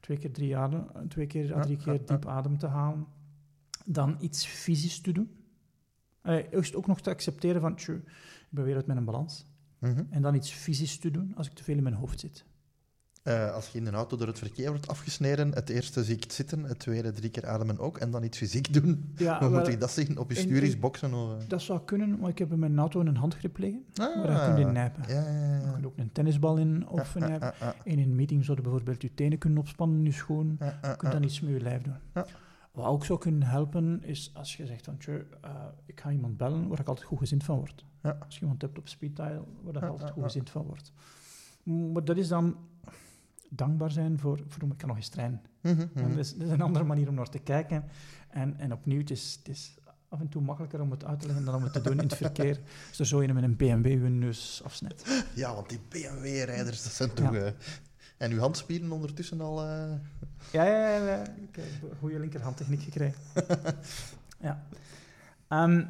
[SPEAKER 1] Twee keer drie, adem, twee keer, à drie keer diep adem te halen. Dan iets fysisch te doen. Eh, eerst ook nog te accepteren van, tjoe, ik ben weer uit mijn balans.
[SPEAKER 2] Mhm.
[SPEAKER 1] En dan iets fysisch te doen als ik te veel in mijn hoofd zit.
[SPEAKER 2] Eh, als je in een auto door het verkeer wordt afgesneden, het eerste zie ik het zitten, het tweede drie keer ademen ook, en dan iets fysiek doen.
[SPEAKER 1] Ja,
[SPEAKER 2] Hoe
[SPEAKER 1] wel,
[SPEAKER 2] moet ik dat zien? Op je stuur boksen? Of, eh?
[SPEAKER 1] dat zou kunnen, maar ik heb in mijn auto een handgrip liggen.
[SPEAKER 2] Ah,
[SPEAKER 1] Waar je kunt in nijpen.
[SPEAKER 2] Ja.
[SPEAKER 1] Je kunt ook een tennisbal in of
[SPEAKER 2] Ja,
[SPEAKER 1] nijpen.
[SPEAKER 2] ah, ah, ah.
[SPEAKER 1] In een meeting zouden bijvoorbeeld je tenen kunnen opspannen in je schoen.
[SPEAKER 2] Ah, ah,
[SPEAKER 1] Je kunt
[SPEAKER 2] ah.
[SPEAKER 1] dan iets met je lijf doen. Wat ook zou kunnen helpen, is als je zegt van, eh, ik ga iemand bellen waar ik altijd goed gezind van word.
[SPEAKER 2] Ja.
[SPEAKER 1] Als je iemand hebt op speeddial, waar ik
[SPEAKER 2] Ja,
[SPEAKER 1] altijd goed gezind van word. Maar dat is dan dankbaar zijn voor, voor ik kan nog eens trainen.
[SPEAKER 2] Mhm,
[SPEAKER 1] En
[SPEAKER 2] mhm.
[SPEAKER 1] dat, is, dat is een andere manier om naar te kijken. En, en opnieuw, het is, het is af en toe makkelijker om het uit te leggen dan om het te doen in het verkeer. Als er zo een met een BMW je neus afsnijdt.
[SPEAKER 2] Ja, want die BMW-rijders, dat zijn toch... eh, En uw handspieren ondertussen al... eh,
[SPEAKER 1] Ja, ja, ja, ja. ik heb een goede linkerhandtechniek gekregen. ja. Ehm,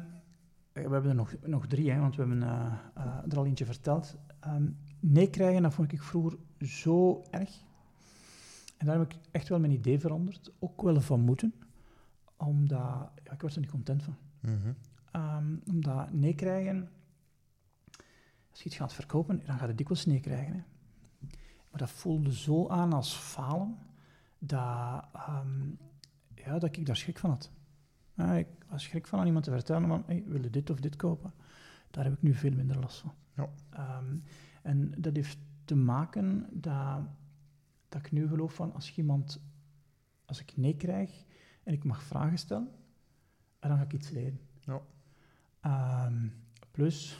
[SPEAKER 1] we hebben er nog, nog drie, hè, want we hebben eh, eh, er al eentje verteld. Ehm, nee krijgen, dat vond ik vroeger zo erg. En daar heb ik echt wel mijn idee veranderd. Ook wel van moeten. Omdat, ja, ik word er niet content van.
[SPEAKER 2] mhm.
[SPEAKER 1] Ehm, omdat nee krijgen, als je iets gaat verkopen, dan gaat je dikwijls nee krijgen. Hè. Maar dat voelde zo aan als falen, dat, ehm, ja, dat ik daar schrik van had. Ja, ik was schrik van aan iemand te vertellen van, hey, wil je dit of dit kopen? Daar heb ik nu veel minder last van.
[SPEAKER 2] Ja.
[SPEAKER 1] Ehm, en dat heeft te maken dat, dat ik nu geloof van, als iemand, als ik nee krijg en ik mag vragen stellen, en dan ga ik iets leren.
[SPEAKER 2] Ja.
[SPEAKER 1] Ehm, plus,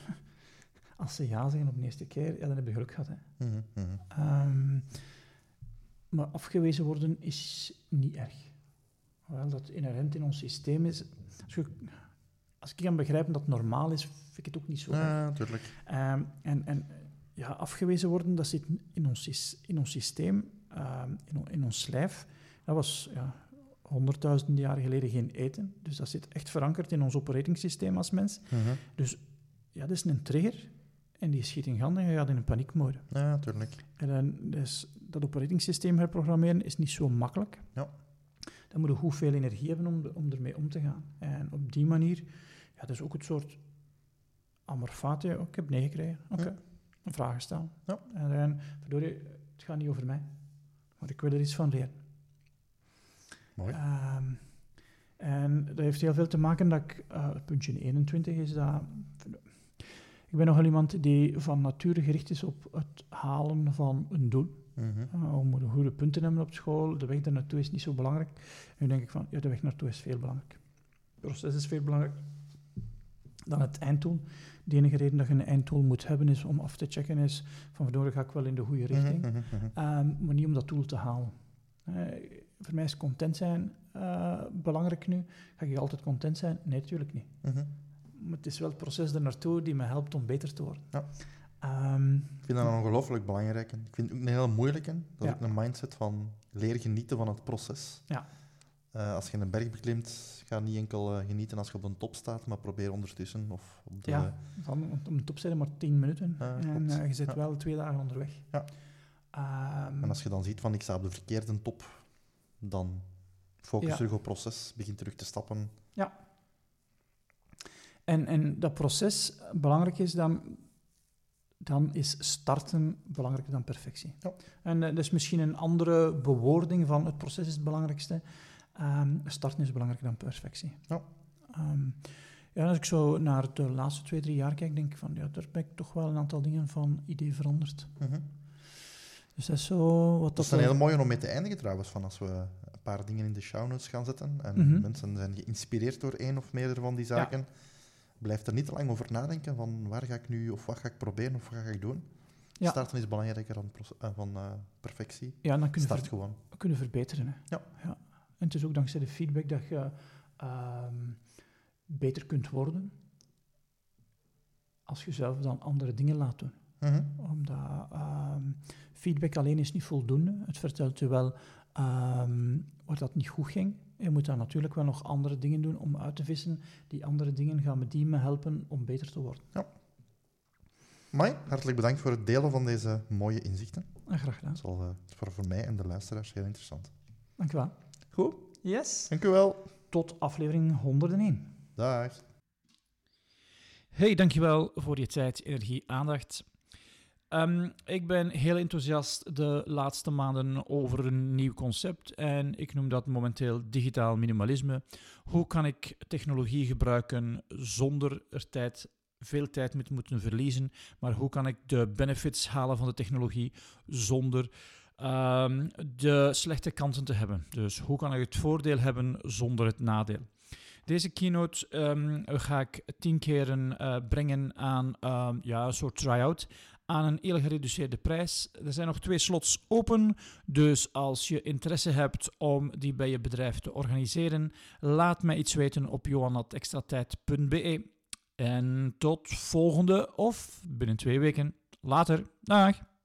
[SPEAKER 1] als ze ja zeggen op de eerste keer, ja, dan heb je geluk gehad. Hè.
[SPEAKER 2] Mhm, mhm.
[SPEAKER 1] Ehm, maar afgewezen worden is niet erg. Hoewel dat inherent in ons systeem is. Als, je, als ik kan begrijpen dat het normaal is, vind ik het ook niet zo erg.
[SPEAKER 2] Ja, natuurlijk.
[SPEAKER 1] Ehm, en en ja, afgewezen worden, dat zit in ons, in ons systeem, ehm, in, in ons lijf. Dat was ja, honderdduizenden jaren geleden geen eten. Dus dat zit echt verankerd in ons operatingsysteem als mens.
[SPEAKER 2] Mhm.
[SPEAKER 1] Ja, dat is een trigger. En die schiet in gang en je gaat in een paniekmode.
[SPEAKER 2] Ja, natuurlijk.
[SPEAKER 1] En dan, dus dat operatingsysteem herprogrammeren is niet zo makkelijk.
[SPEAKER 2] Ja.
[SPEAKER 1] Dan moet je goed veel energie hebben om, om ermee om te gaan. En op die manier, ja, dat is ook het soort amorfate. Oh, ik heb nee gekregen. Oké,
[SPEAKER 2] Ja.
[SPEAKER 1] een vraag stellen.
[SPEAKER 2] Ja.
[SPEAKER 1] En dan, het gaat niet over mij. Maar ik wil er iets van leren.
[SPEAKER 2] Mooi.
[SPEAKER 1] Ehm, en dat heeft heel veel te maken dat ik, het puntje 21 is dat, ik ben nogal iemand die van nature gericht is op het halen van een doel. Uh, we moeten goede punten hebben op school, de weg daar naartoe is niet zo belangrijk. En nu denk ik van, ja, de weg naartoe is veel belangrijk. Het proces is veel belangrijker dan het einddoel. De enige reden dat je een einddoel moet hebben is om af te checken is van verdorie ga ik wel in de goede richting.
[SPEAKER 2] Mhm, mhm, mhm.
[SPEAKER 1] Ehm, maar niet om dat doel te halen. Eh, voor mij is content zijn eh, belangrijk nu. Ga ik altijd content zijn? Nee, natuurlijk niet. Maar het is wel het proces er naartoe die me helpt om beter te worden.
[SPEAKER 2] Ja.
[SPEAKER 1] Ehm,
[SPEAKER 2] Ik vind dat ongelooflijk belangrijk. Ik vind het ook een heel moeilijke. Dat is
[SPEAKER 1] Ja.
[SPEAKER 2] ook een mindset van leren genieten van het proces.
[SPEAKER 1] Ja.
[SPEAKER 2] Eh, als je een berg beklimt, ga niet enkel eh, genieten als je op de top staat, maar probeer ondertussen of op de...
[SPEAKER 1] Ja, van, om de top zijn maar 10 minuten.
[SPEAKER 2] Ja,
[SPEAKER 1] en eh, je zit
[SPEAKER 2] Ja.
[SPEAKER 1] wel twee dagen onderweg.
[SPEAKER 2] Ja.
[SPEAKER 1] Ehm,
[SPEAKER 2] En als je dan ziet van ik sta op de verkeerde top, dan focus
[SPEAKER 1] Ja.
[SPEAKER 2] terug op het proces, begin terug te stappen.
[SPEAKER 1] En, en dat proces belangrijk is, dan, dan is starten belangrijker dan perfectie.
[SPEAKER 2] Ja.
[SPEAKER 1] En eh, dat is misschien een andere bewoording van het proces is het belangrijkste. Ehm, starten is belangrijker dan perfectie.
[SPEAKER 2] Ja.
[SPEAKER 1] Ehm, ja, als ik zo naar de laatste twee, drie jaar kijk, denk ik van, ja, daar ben ik toch wel een aantal dingen van idee veranderd.
[SPEAKER 2] Mhm.
[SPEAKER 1] Dus dat is zo wat
[SPEAKER 2] Dat is een hele mooie om mee te eindigen trouwens, van als we een paar dingen in de show notes gaan zetten en
[SPEAKER 1] Mhm.
[SPEAKER 2] mensen zijn geïnspireerd door één of meerdere van die zaken, blijf er niet te lang over nadenken van waar ga ik nu of wat ga ik proberen of wat ga ik doen.
[SPEAKER 1] Ja.
[SPEAKER 2] Starten is belangrijker dan eh, van eh, perfectie.
[SPEAKER 1] Ja, dan kun je,
[SPEAKER 2] Start gewoon.
[SPEAKER 1] kunnen verbeteren. Hè.
[SPEAKER 2] Ja.
[SPEAKER 1] ja. En het is ook dankzij de feedback dat je ehm, beter kunt worden als je zelf dan andere dingen laat doen.
[SPEAKER 2] Mhm.
[SPEAKER 1] Omdat ehm, feedback alleen is niet voldoende. Het vertelt je wel ehm, waar dat niet goed ging. Je moet dan natuurlijk wel nog andere dingen doen om uit te vissen. Die andere dingen gaan me die me helpen om beter te worden.
[SPEAKER 2] Mai, hartelijk bedankt voor het delen van deze mooie inzichten.
[SPEAKER 1] En graag gedaan.
[SPEAKER 2] Dat is al, eh, voor, voor mij en de luisteraars heel interessant.
[SPEAKER 1] Dank u wel.
[SPEAKER 2] Goed,
[SPEAKER 1] Yes.
[SPEAKER 2] dank u wel.
[SPEAKER 1] Tot aflevering 101.
[SPEAKER 2] Dag.
[SPEAKER 1] Hey, dankjewel voor je tijd, energie, aandacht. Ehm, ik ben heel enthousiast de laatste maanden over een nieuw concept en ik noem dat momenteel digitaal minimalisme. Hoe kan ik technologie gebruiken zonder er tijd, veel tijd mee te moeten verliezen, maar hoe kan ik de benefits halen van de technologie zonder ehm, de slechte kanten te hebben. Dus hoe kan ik het voordeel hebben zonder het nadeel? Deze keynote ehm, ga ik tien keren uh, brengen aan ja, een soort try-out aan een heel gereduceerde prijs. Er zijn nog twee slots open, dus als je interesse hebt om die bij je bedrijf te organiseren, laat mij iets weten op johannatextratijd.be. En tot volgende of binnen twee weken. Later. Dag.